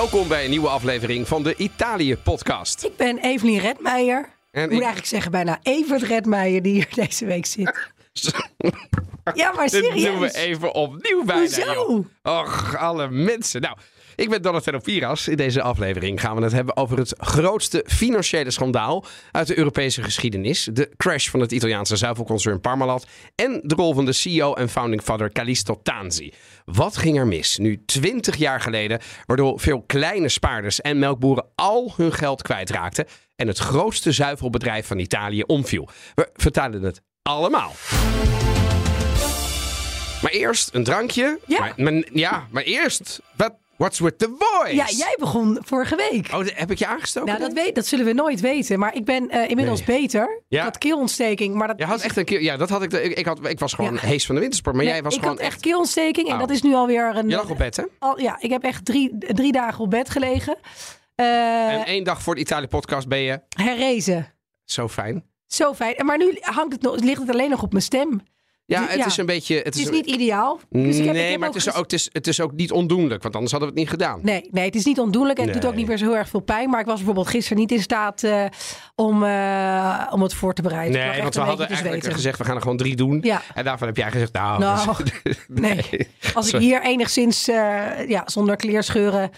Welkom bij een nieuwe aflevering van de Italië-podcast. Ik ben Evelien Redmeijer. En Ik moet ik- eigenlijk zeggen bijna Evert Redmeijer die hier deze week zit. Ja, maar Dit doen we serieus. even opnieuw bijna, Hoezo? Och, alle mensen. Nou, ik ben Donatello Piras. In deze aflevering gaan we het hebben over het grootste financiële schandaal uit de Europese geschiedenis. De crash van het Italiaanse zuivelconcern Parmalat. En de rol van de CEO en founding father Callisto Tanzi. Wat ging er mis nu 20 jaar geleden, waardoor veel kleine spaarders en melkboeren al hun geld kwijtraakten en het grootste zuivelbedrijf van Italië omviel? We vertalen het allemaal. Maar eerst een drankje. Ja. Maar, maar- ja, maar eerst. What, what's with the voice? Ja, jij begon vorige week. Oh, heb ik je aangestoken? Nou, dat, weet, dat zullen we nooit weten. Maar ik ben eh, inmiddels beter. Ja. Ik had keelontsteking. Maar dat Je had echt een keer. Ja, dat had ik. de- Ik, ik, had, ik was gewoon Ja. hees van de wintersport. Maar Nee, jij was ik gewoon had echt keelontsteking. En Oh. dat is nu alweer een... Je lag op bed, hè? Al, ja, ik heb echt drie, drie dagen op bed gelegen. Eh en één dag voor de Italië-podcast ben je herrezen. zo fijn. Zo fijn. Maar nu hangt het nog, ligt het alleen nog op mijn stem. Ja, het ja. is een beetje. Het Het is, is niet ideaal. Dus ik heb, ik nee, heb maar het is, ook, het, is, het is ook niet ondoenlijk. Want anders hadden we het niet gedaan. Nee, nee, het is niet ondoenlijk en het doet ook niet meer zo heel erg veel pijn. Maar ik was bijvoorbeeld gisteren niet in staat eh, om, eh, om het voor te bereiden. Nee, want we hadden eigenlijk gezegd: we gaan er gewoon drie doen. Ja. En daarvan heb jij gezegd: nou, Nou, nee. Als ik hier enigszins eh, ja, zonder kleerscheuren,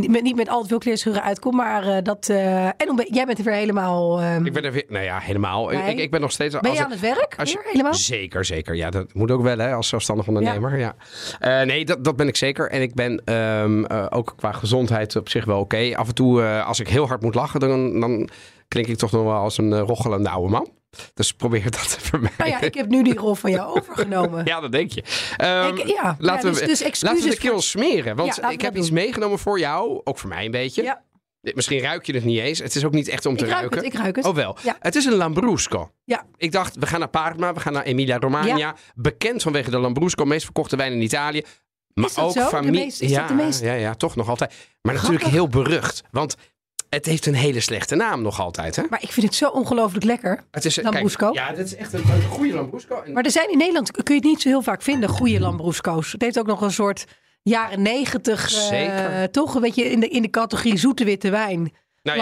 niet met, niet met al te veel kleerscheuren uitkom. Maar eh, dat. eh, en jij bent er weer helemaal. ehm, Ik ben er weer. Nou ja, helemaal. Nee. Ik, ik ben nog steeds. ben je aan het werk? Als je- Weer helemaal? Zeker, zeker. Ja, dat moet ook wel hè, als zelfstandig ondernemer. Ja. Eh, nee, dat, dat ben ik zeker. En ik ben ehm, eh, ook qua gezondheid op zich wel oké. Af en toe, als ik heel hard moet lachen, dan, dan klink ik toch nog wel als een rochelende oude man. Dus probeer dat te vermijden. Nou ja, ik heb nu die rol van jou overgenomen. Ja, dat denk je. Ik- ja, laten, ja, dus- we, dus laten we excuses de voor- keel smeren. Want Ja, ik heb iets meegenomen voor jou. Ook voor mij een beetje. Ja, Misschien ruik je het niet eens. Het is ook niet echt om te ik ruik ruiken. het, ik ruik het. Oh wel. Ja. Het is een Lambrusco. Ja. Ik dacht, we gaan naar Parma, we gaan naar Emilia-Romagna. Ja. Bekend vanwege de Lambrusco, meest verkochte wijn in Italië. Maar Is dat ook familie. meest- is ja, dat de meest- ja, ja, toch nog altijd. Maar natuurlijk heel berucht. Want het heeft een hele slechte naam nog altijd. Hè? Maar ik vind het zo ongelooflijk lekker. Het is, Lambrusco? Kijk, ja, dit is echt een, een goede Lambrusco. En- Maar er zijn in Nederland, kun je het niet zo heel vaak vinden, goede Lambrusco's. Het heeft ook nog een soort jaren negentig, eh, toch een beetje in de, in de categorie zoete witte wijn. Nou.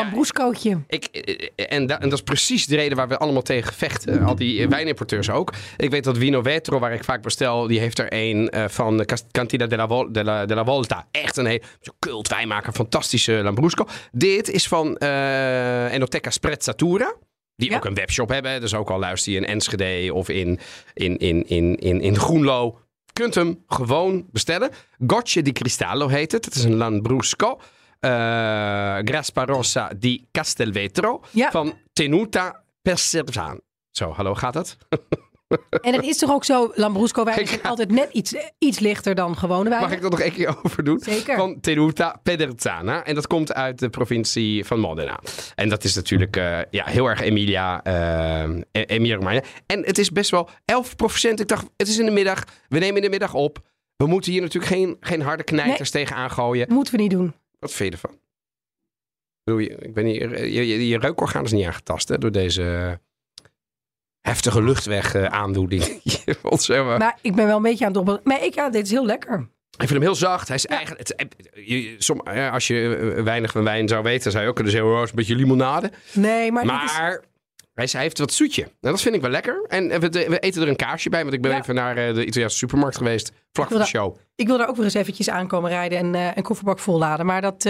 Ik, eh, en, da- en dat is precies de reden waar we allemaal tegen vechten. Al die eh, wijnimporteurs ook. Ik weet dat Vino Vetro, waar ik vaak bestel, die heeft er een eh, van Cantina della, Vol- della, della Volta. Echt een zo'n cult wijnmaker, fantastische Lambrusco. Dit is van Enoteca Sprezzatura. Die Ja. ook een webshop hebben. Dus ook al luister je in Enschede of in, in, in, in, in, in Groenlo. Kunt hem gewoon bestellen. Gocce di Cristallo heet het. Het is een Lambrusco. Eh Graspa Rossa di Castelvetro Ja. van Tenuta Perservan. Zo, hallo, gaat het? En het is toch ook zo, Lambrusco wijn is altijd net iets, iets lichter dan gewone wijn. Mag ik dat nog één keer overdoen? Zeker. Van Tenuta Pederzana. En dat komt uit de provincie van Modena. En dat is natuurlijk eh, ja, heel erg Emilia, eh Emilia Romagna. En het is best wel 11% Ik dacht, het is in de middag. We nemen in de middag op. We moeten hier natuurlijk geen, geen harde knijters tegenaan gooien. Dat moeten we niet doen. Wat vind je ervan? Ik bedoel, Ik ben hier, je, je, je reukorgaan is niet aangetast hè, door deze heftige luchtweg eh, aandoening. Maar ik ben wel een beetje aan het dobbelen. Maar ik, ja, dit is heel lekker. Ik vind hem heel zacht. Hij is eigenlijk, het, je- je- som, ja, als je eh, weinig van wijn zou weten, zou je ook kunnen zeggen, oh, een beetje limonade. Nee, maar, dit is- Maar hij, heeft wat zoetje. Nou, dat vind ik wel lekker. En eh, we, we eten er een kaarsje bij, want ik ben Ja. even naar eh, de Italiaanse supermarkt geweest, vlak voor de show. ik wil daar ook weer eens eventjes aankomen rijden en eh, een kofferbak volladen. Maar dat,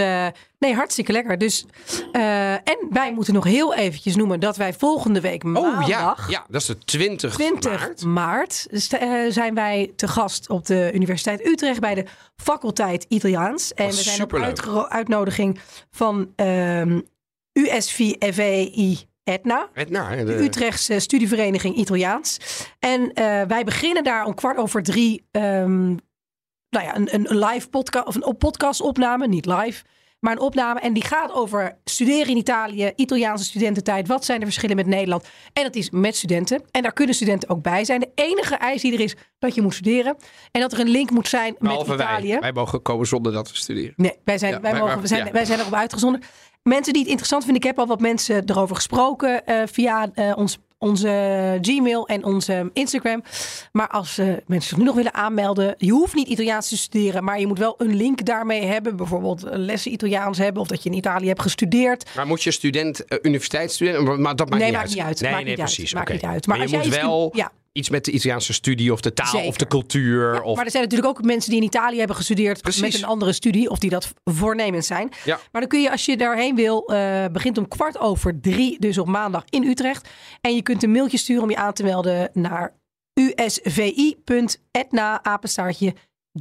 nee, hartstikke lekker. Dus, en wij moeten nog heel eventjes noemen dat wij volgende week Oh maandag... ja, ja, dat is de 20, 20 maart. zijn wij te gast op de Universiteit Utrecht bij de faculteit Italiaans. En Oh, we zijn op uitnodiging van ehm USVFEI Etna. De de, Utrechtse studievereniging Italiaans. En eh, wij beginnen daar om kwart over drie. ehm, nou ja, een, een live podcast of een op- podcastopname, niet live. Maar een opname en die gaat over studeren in Italië, Italiaanse studententijd. Wat zijn de verschillen met Nederland? En dat is met studenten. En daar kunnen studenten ook bij zijn. De enige eis die er is dat je moet studeren. En dat er een link moet zijn met Italië. wij. Wij mogen komen zonder dat we studeren. Nee, wij zijn, Ja, wij, wij- mogen, wij- zijn, ja. wij zijn erop uitgezonden. Mensen die het interessant vinden, ik heb al wat mensen erover gesproken eh, via eh, ons onze Gmail en onze Instagram. Maar als eh, mensen zich nu nog willen aanmelden, je hoeft niet Italiaans te studeren, maar je moet wel een link daarmee hebben. Bijvoorbeeld lessen Italiaans hebben of dat je in Italië hebt gestudeerd. Maar moet je student, universiteitsstudent, maar dat maakt nee, niet maakt uit. niet uit. Nee, maakt nee, niet precies. Uit. Maakt niet uit. Maar, als je jij moet iets wel ja. Iets met de Italiaanse studie of de taal of de cultuur. Ja, of... Maar er zijn natuurlijk ook mensen die in Italië hebben gestudeerd Precies. met een andere studie, of die dat voornemens zijn. Ja. Maar dan kun je, als je daarheen wil, eh, begint om kwart over drie, dus op maandag in Utrecht. En je kunt een mailtje sturen om je aan te melden naar usvi.etna-apenstaartje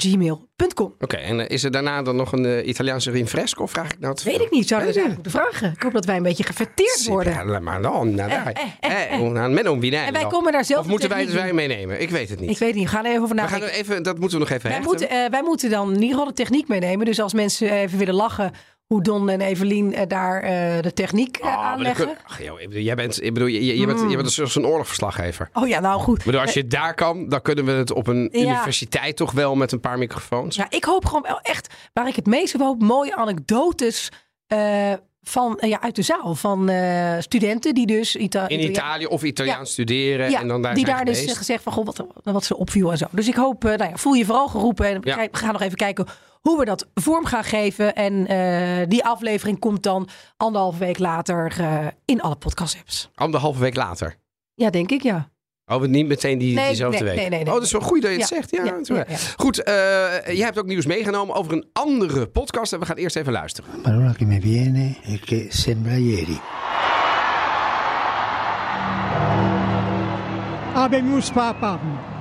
gmail.com. Oké, en eh, is er daarna dan nog een eh, Italiaanse rinfresco? Of vraag ik nou Weet ik niet, Weet eens eigenlijk moeten vragen. Ik hoop dat wij een beetje gefeteerd Sì, worden. maar dan, dai. eh, un vinello. En wij komen daar zelf Of moeten wij techniek wijn meenemen? Ik weet het niet. Ik weet niet, we gaan even over we gaan even, dat moeten we nog even Wij hechten. moeten, wij moeten dan geval de techniek meenemen. Dus als mensen even willen lachen hoe Don en Evelien eh, daar eh, de techniek Oh, dan aanleggen. kun- Ach, joh, ik bedoel, jij bent, ik bedoel, je, je, bent, je bent zoals een oorlogsverslaggever. Oh ja, nou goed. Ik bedoel, als je daar kan, dan kunnen we het op een Ja. universiteit toch wel met een paar microfoons. Ja, ik hoop gewoon wel echt, waar ik het meest op hoop, mooie anekdotes van, ja, uit de zaal. Van studenten die dus Ita In Italië of Italiaans Ja. studeren Ja, en dan daar die daar dus geweest. gezegd van goh, wat, wat ze opviel en zo. Dus ik hoop, nou ja, voel je vooral geroepen. En gaan nog even kijken hoe we dat vorm gaan geven. En eh, die aflevering komt dan anderhalve week later eh, in alle podcast-apps. Anderhalve week later. Ja, denk ik, ja. Oh, niet meteen die, Nee, diezelfde nee, week. nee, nee, nee. oh, dat is wel goed dat je het Ja, zegt. Ja, ja, natuurlijk. ja, ja. Goed, eh, jij hebt ook nieuws meegenomen over een andere podcast. En we gaan eerst even luisteren. La parola che mi viene è che sembra ieri. Papam.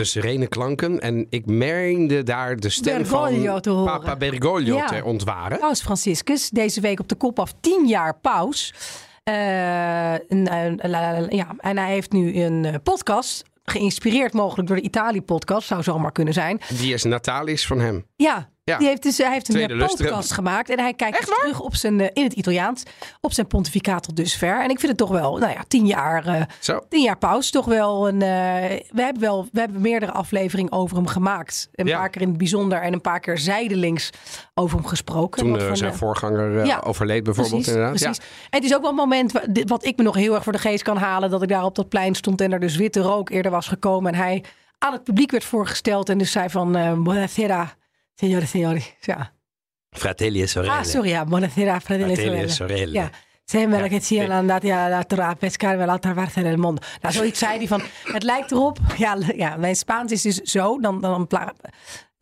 De serene klanken. En ik meende daar de stem Bergoglio van te horen. Papa Bergoglio Ja. te ontwaren. Paus Franciscus, deze week op de kop af 10 jaar paus. En, la- ja, en hij heeft nu een eh, podcast, geïnspireerd mogelijk door de Italië-podcast, zou zomaar kunnen zijn. Die is Natalis van hem. Ja, Ja. Die heeft dus, hij heeft een eh, podcast gemaakt en hij kijkt dus terug op zijn, eh, in het Italiaans op zijn pontificaat tot dusver. En ik vind het toch wel, nou ja, tien jaar, eh, tien jaar paus, toch wel een. we hebben wel, we hebben meerdere afleveringen over hem gemaakt. Een Ja. paar keer in het bijzonder en een paar keer zijdelings over hem gesproken. Toen van, zijn voorganger ja. overleed bijvoorbeeld Precies, inderdaad. precies. En het is ook wel een moment wat ik me nog heel erg voor de geest kan halen. Dat ik daar op dat plein stond en er dus witte rook eerder was gekomen. En hij aan het publiek werd voorgesteld en dus zei van eh signore, signori. Ja. Fratelli e sorelle. Ah, sorry, ja, buonasera, fratelli e Fratelli e sorelle. Ja. Sembra Ja, che siano andati a, a pescare nell'altra parte del mondo. Nou, zoiets zei hij van, het lijkt erop. Ja, ja mijn Spaans is dus zo, dan, dan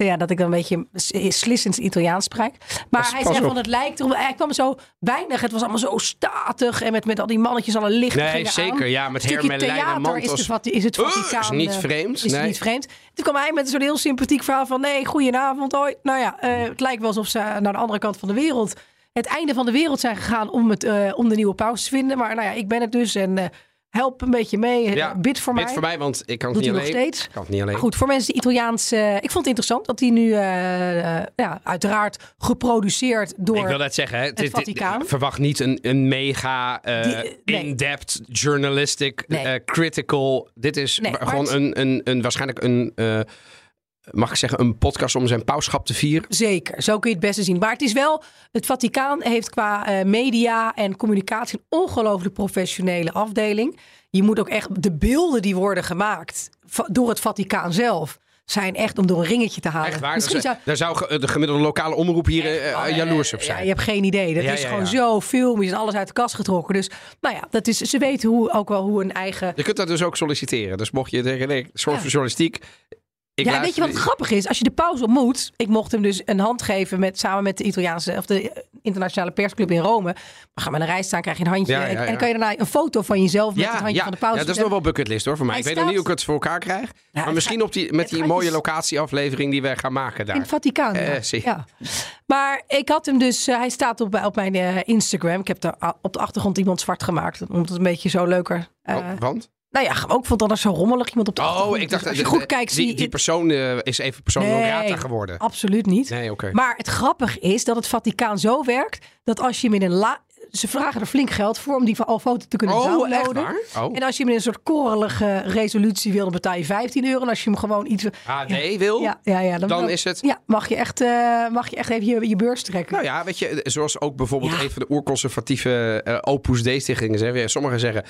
ja, dat ik dan een beetje s- slissend Italiaans spreek. Maar Pas- hij pas zei op. van, het lijkt erop. Hij kwam zo weinig, het was allemaal zo statig. En met, met al die mannetjes, alle lichten Nee, zeker. aan. Ja, met Hermelijn en is, de, Vati- is het Uh, is niet eh, vreemd, Is nee. niet vreemd. Toen kwam hij met zo'n heel sympathiek verhaal van... nee, goedenavond, hoi. Nou ja, eh, het lijkt wel alsof ze naar de andere kant van de wereld... het einde van de wereld zijn gegaan om, het, eh, om de nieuwe paus te vinden. Maar nou ja, ik ben het dus en eh, help een beetje mee. Ja, bid voor Bid mij. voor mij, want ik kan het Doet niet hij nog alleen. steeds? Ik kan het niet alleen. Goed, voor mensen die Italiaans... eh, ik vond het interessant dat hij nu eh, eh, ja, uiteraard geproduceerd door... Ik wil net zeggen, hè, dit- Vaticaan. verwacht niet een, een mega Die- nee. in-depth, journalistic, Nee. critical. Dit is Nee, gewoon het- een, een, een, waarschijnlijk een, mag ik zeggen, een podcast om zijn pauschap te vieren. Zeker, zo kun je het beste zien. Maar het is wel, het Vaticaan heeft qua eh, media en communicatie een ongelooflijk professionele afdeling. Je moet ook echt, de beelden die worden gemaakt door het Vaticaan zelf, zijn echt om door een ringetje te halen. Echt waar. Misschien Daar zou, daar zou ge- de gemiddelde lokale omroep hier eh, eh, jaloers op ja, zijn. je hebt geen idee. Dat Ja, is ja, gewoon ja. zo filmisch en alles uit de kast getrokken. Dus nou ja, dat is, ze weten hoe, ook wel hoe een eigen... Je kunt dat dus ook solliciteren. Dus mocht je zeggen, nee, soort Ja. van journalistiek. Ik ja, weet je wat grappig is? Als je de pauze ontmoet, ik mocht hem dus een hand geven met, samen met de Italiaanse of de eh, internationale persclub in Rome. We gaan met een rij staan, krijg je een handje. Ja, ja, En- dan kan je daarna een foto van jezelf met het handje van de pauze. ja, dat is nog wel bucketlist hoor voor mij. Hij ik weet nog niet hoe ik het voor elkaar krijg. maar het misschien op die, met die mooie locatieaflevering die wij gaan maken daar. In het Vaticaan. Eh, ja. zie. ja. Maar ik had hem dus, eh, hij staat op, op mijn Instagram. Ik heb daar a- op de achtergrond iemand zwart gemaakt. Omdat het een beetje zo leuker. Oh, want? Nou ja, ook vond dat er zo rommelig iemand op de. Oh, ik dacht Dus als je dat goed kijkt, zie die, je die persoon eh, is even persoon non grata geworden. Absoluut niet. Nee, oké. Maar het grappige is dat het Vaticaan zo werkt dat als je hem in een la- ze vragen er flink geld voor om die al foto te kunnen Oh, downloaden. echt waar? Oh. En als je hem in een soort korrelige resolutie wil, dan betaal je 15 euro. En als je hem gewoon iets... HD wil, Ja, ja, ja, dan is het... Ja, mag je echt, eh, mag je echt even je, je beurs trekken. Nou ja, weet je, zoals ook bijvoorbeeld Ja. een van de oerconservatieve eh, Opus Dei-stichtingen zeggen. Ja, Sommigen zeggen,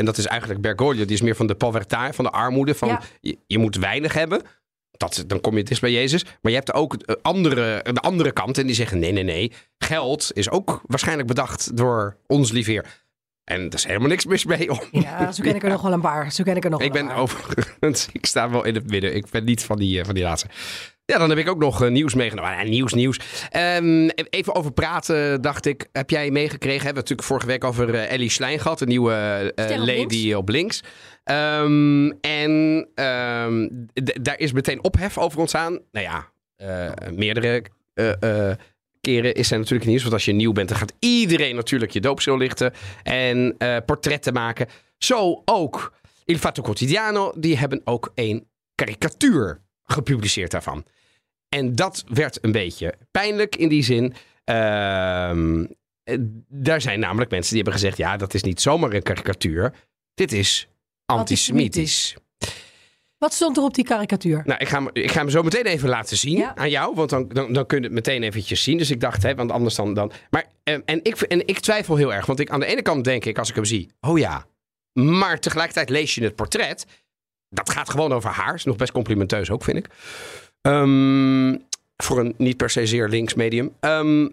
en dat is eigenlijk Bergoglio, die is meer van de povertà, van de armoede. Van Ja. je, je moet weinig hebben. Dat, dan kom je dicht bij Jezus. Maar je hebt ook eh, andere, de andere kant. En die zeggen: nee, nee, nee. Geld is ook waarschijnlijk bedacht door ons lieveer. En daar is helemaal niks mis mee. Om. Ja, zo ken ik er nog wel een paar. Zo ken ik er nog Ik ben paar. overigens, ik sta wel in het midden. Ik ben niet van die, eh, van die laatste. Ja, dan heb ik ook nog eh, nieuws meegenomen. Ah, nieuws, nieuws. Ehm, even over praten, dacht ik. Heb jij meegekregen? Hebben we natuurlijk vorige week over eh, Ellie Schlein gehad. De nieuwe eh, lady op links. Ehm, en ehm, daar is meteen ophef over ontstaan. Nou ja, meerdere keren is er natuurlijk nieuws. Want als je nieuw bent, dan gaat iedereen natuurlijk je doopsel lichten. En portretten maken. Zo ook Il Fatto Quotidiano. Die hebben ook een karikatuur gepubliceerd daarvan. En dat werd een beetje pijnlijk in die zin. Ehm, eh, daar zijn namelijk mensen die hebben gezegd: ja, dat is niet zomaar een karikatuur. Dit is antisemitisch. Wat stond er op die karikatuur? Nou, ik ga, hem, ik ga hem zo meteen even laten zien Ja. aan jou. Want dan, dan, dan kun je het meteen eventjes zien. Dus ik dacht, hè, want anders dan... dan maar, eh, en, ik, en ik twijfel heel erg. Want ik, aan de ene kant denk ik, als ik hem zie... Oh ja. Maar tegelijkertijd lees je het portret. Dat gaat gewoon over haar. Is nog best complimenteus ook, vind ik. Ehm, voor een niet per se zeer links medium. Ehm,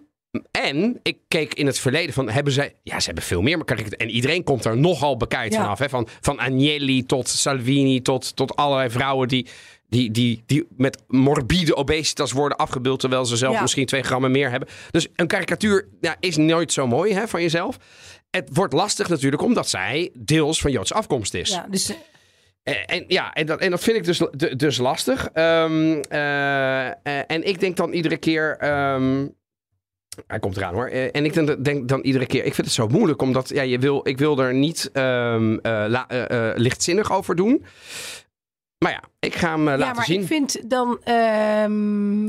en ik keek in het verleden van, hebben zij... Ja, ze hebben veel meer. Maar het- en iedereen komt er nogal bekijkt Ja. vanaf. Hè? Van, van Agnelli tot Salvini tot, tot allerlei vrouwen die, die, die, die met morbide obesitas worden afgebeeld... terwijl ze zelf Ja. misschien twee grammen meer hebben. Dus een karikatuur ja, is nooit zo mooi hè, van jezelf. Het wordt lastig natuurlijk omdat zij deels van Joodse afkomst is. Ja, dus En, en ja, en dat, en dat vind ik dus, dus lastig. Ehm, eh, eh, en ik denk dan iedere keer. ehm, hij komt eraan hoor. Eh, en ik denk, denk dan iedere keer. Ik vind het zo moeilijk omdat ja, je wil, ik wil er niet ehm, eh, la- eh, eh, lichtzinnig over doen. Maar ja, ik ga hem ja, laten maar zien. ik vind dan...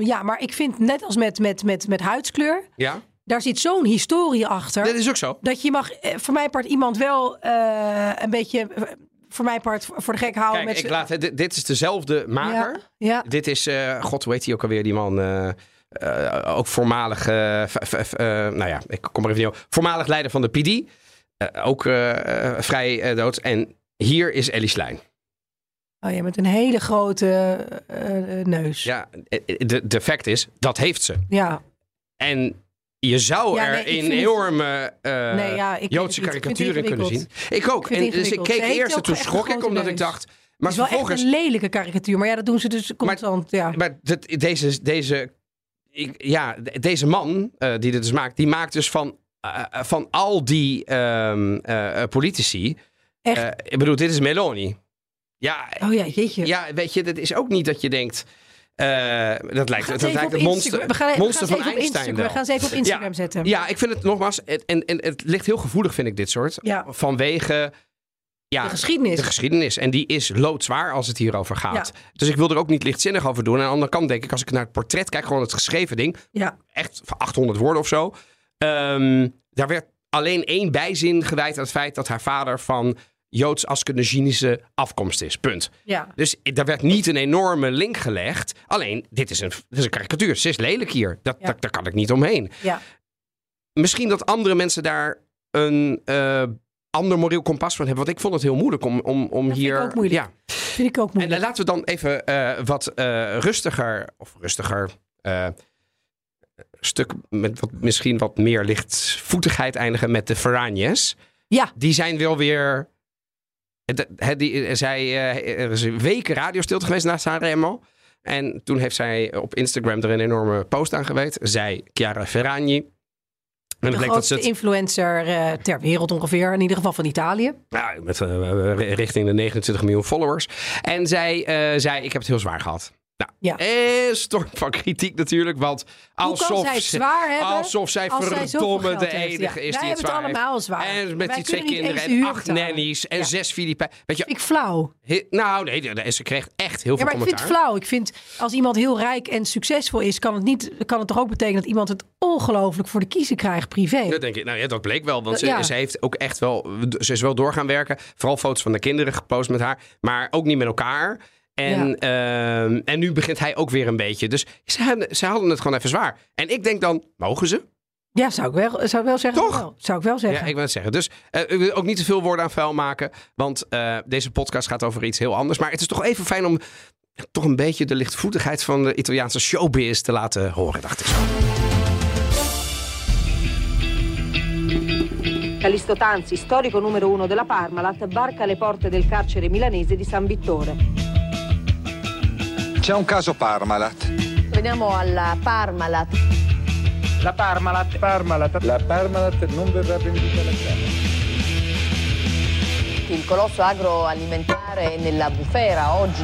ja, maar ik vind net als met, met, met, met huidskleur... Ja, Daar zit zo'n historie achter. dat is ook zo. Dat je mag, voor mijn part, iemand wel een beetje... voor mijn part voor de gek houden. Kijk, met ik laat, dit, dit is dezelfde maker. Ja, ja. Dit is, eh, god, heet hij ook alweer, die man? eh, eh, ook voormalig, nou ja, ik kom er even niet op. Voormalig leider van de PD. Ook vrij dood. En hier is Ellie Slijn. Oh ja, met een hele grote neus. Ja, de, de fact is, dat heeft ze. Ja. En je zou Ja, er nee, een enorme Nee, ja, ik weet Joodse in kunnen zien. Ik ook. Ik en dus ik keek eerst en toen schrok ik omdat ik dacht... Maar Het is wel echt een lelijke karikatuur. Maar ja, dat doen ze dus constant. ja. Maar dit- deze, deze, ik- ja, de- deze man eh, die dit dus maakt, die maakt dus van, eh, van al die ehm, eh, eh, politici. Echt? ik bedoel, dit is Meloni. Ja, Oh ja, jeetje. ja, weet je, dat is ook niet dat je denkt. Eh, dat lijkt, dat lijkt het monster, Instagram- we gaan, we monster gaan van Einstein. We gaan ze even op Instagram zetten. Ja, ik vind het nogmaals, het- en, en het ligt heel gevoelig, vind ik dit soort. Ja. Vanwege ja, De geschiedenis. de geschiedenis. En die is loodzwaar als het hierover gaat. Dus ik wil er ook niet lichtzinnig over doen. En aan de andere kant denk ik, als ik naar het portret kijk, gewoon het geschreven ding. Ja. Echt van 800 woorden of zo. Ehm, daar werd alleen één bijzin gewijd aan het feit dat haar vader van Joods-Askenazinische afkomst is. Punt. Ja. Dus daar werd niet een enorme link gelegd. Alleen, dit is een, dit is een karikatuur. Ze is lelijk hier. Dat, Ja. daar, daar kan ik niet omheen. Ja. Misschien dat andere mensen daar een eh, ander moreel kompas van hebben. Want ik vond het heel moeilijk om, om, om vind ik hier... ook moeilijk. Ja. Vind ik ook En moeilijk. eh, laten we dan even eh, wat eh, rustiger, of rustiger, stuk met wat, misschien wat meer lichtvoetigheid eindigen met de Ferragnez. Ja. Die zijn wel weer. Hè, die, eh, zij, eh, er is een weken radiostilte geweest na Sanremo. En toen heeft zij op Instagram er een enorme post aan gewijd. Zij, Chiara Ferragni. En de grootste het influencer eh, ter wereld ongeveer. In ieder geval van Italië. Ja, met, eh, richting de 29 miljoen followers. En zij eh, zei, ik heb het heel zwaar gehad. Nou, Ja. en storm van kritiek natuurlijk, want alsof, zij zwaar hebben? alsof zij als verdomme de heeft? enige Ja, is wij die het hebben het zwaar allemaal zwaar. En met Wij die twee kinderen en acht nannies en Ja. zes Filipijnen. Weet je, Ik flauw. he- nou nee, en ze kreeg echt heel veel maar ik vind het flauw. Ik vind als iemand heel rijk en succesvol is, kan het, niet, kan het toch ook betekenen dat iemand het ongelooflijk voor de kiezer krijgt privé. Dat denk ik. Nou ja, dat bleek wel. Want ze, heeft ook echt wel. Ze is wel door gaan werken. Vooral foto's van de kinderen gepost met haar. Maar ook niet met elkaar. En, ehm, en nu begint hij ook weer een beetje. Dus ze, hadden- ze hadden het gewoon even zwaar. En ik denk dan, mogen ze? Ja, zou ik wel, zou ik wel zeggen. Toch? Wel. Zou ik wel Ja, zeggen. ik wil het zeggen. Dus eh, ik wil ook niet te veel woorden aan vuil maken. Want eh, deze podcast gaat over iets heel anders. Maar het is toch even fijn om ja, toch een beetje de lichtvoetigheid van de Italiaanse showbiz te laten horen, dacht ik zo. Callisto Tanzi, storico numero uno della Parmalat, varca le porte del carcere milanese di San Vittore. C'è un caso Parmalat. Veniamo alla Parmalat. La Parmalat. Parmalat. La Parmalat non verrà venduta alla Camera. Il colosso agroalimentare è nella bufera oggi.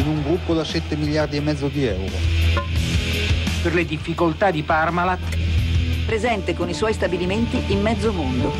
In un gruppo da 7 miliardi e mezzo di euro. Per le difficoltà di Parmalat. Presente con i suoi stabilimenti in mezzo mondo.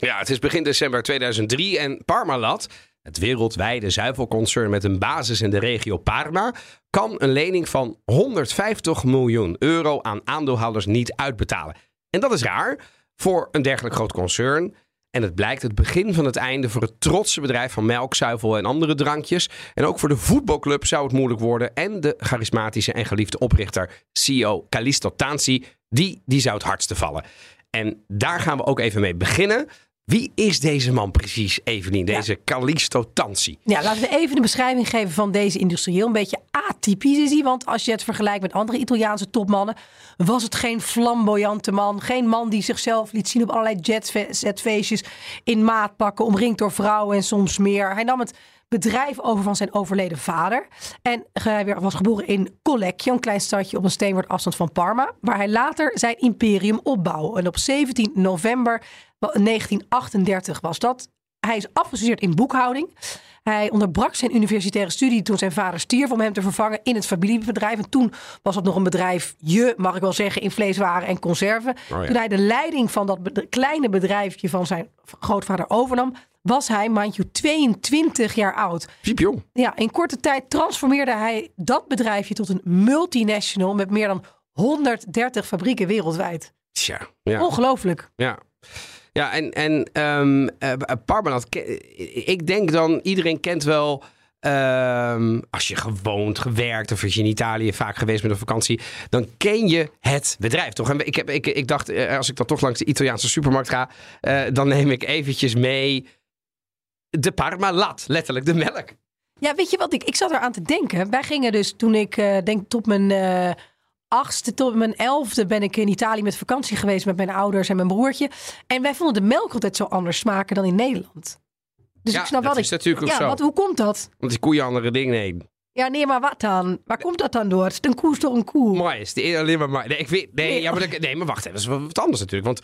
Ja, het is begin december 2003 en Parmalat, het wereldwijde zuivelconcern met een basis in de regio Parma, kan een lening van 150 miljoen euro aan aandeelhouders niet uitbetalen. En dat is raar voor een dergelijk groot concern. En het blijkt het begin van het einde voor het trotse bedrijf van melk, zuivel en andere drankjes. En ook voor de voetbalclub zou het moeilijk worden. En de charismatische en geliefde oprichter, CEO Callisto Tanzi, die, die zou het hardste vallen. En daar gaan we ook even mee beginnen. Wie is deze man precies, Evelien? Deze Callisto Tanzi. Ja, laten we even een beschrijving geven van deze industrieel. Een beetje atypisch is hij, want als je het vergelijkt met andere Italiaanse topmannen, was het geen flamboyante man. Geen man die zichzelf liet zien op allerlei zetfeestjes in maatpakken, omringd door vrouwen en soms meer. Hij nam het bedrijf over van zijn overleden vader. En hij was geboren in Collecchio, een klein stadje op een steenwoord afstand van Parma, waar hij later zijn imperium opbouwde. En op 17 november 1938 was dat. Hij is afgestudeerd in boekhouding. Hij onderbrak zijn universitaire studie toen zijn vader stierf om hem te vervangen in het familiebedrijf. En toen was het nog een bedrijf, je mag ik wel zeggen, in vleeswaren en conserven. Oh ja. Toen hij de leiding van dat kleine bedrijfje van zijn grootvader overnam, was hij, mind you, 22 jaar oud. Piepjong. Ja, in korte tijd transformeerde hij dat bedrijfje tot een multinational met meer dan 130 fabrieken wereldwijd. Tja, ja. Ongelooflijk. Ja. Ja, en, en ehm eh, Parmalat, ik denk dan, iedereen kent wel, ehm, als je gewoond, gewerkt of als je in Italië vaak geweest bent op vakantie, dan ken je het bedrijf toch? En ik, heb, ik, ik dacht, eh, als ik dan toch langs de Italiaanse supermarkt ga, eh, dan neem ik eventjes mee de Parmalat, letterlijk de melk. Ja, weet je wat? Ik, ik zat eraan te denken. Wij gingen dus toen ik eh, denk tot mijn achtste, tot mijn elfde ben ik in Italië met vakantie geweest met mijn ouders en mijn broertje. En wij vonden de melk altijd zo anders smaken dan in Nederland. Dus Ja, ik snap dat wel is natuurlijk ook ja, zo. Wat, hoe komt dat? Want die koeien andere dingen heen. Ja, nee, maar wat dan? Waar komt dat dan door? Het is een koe is toch een koe? Mooi is die alleen maar. mooi. Nee, ik weet, nee, Nee. ja, maar, dat- nee, maar wacht even. Dat is wat anders natuurlijk. Want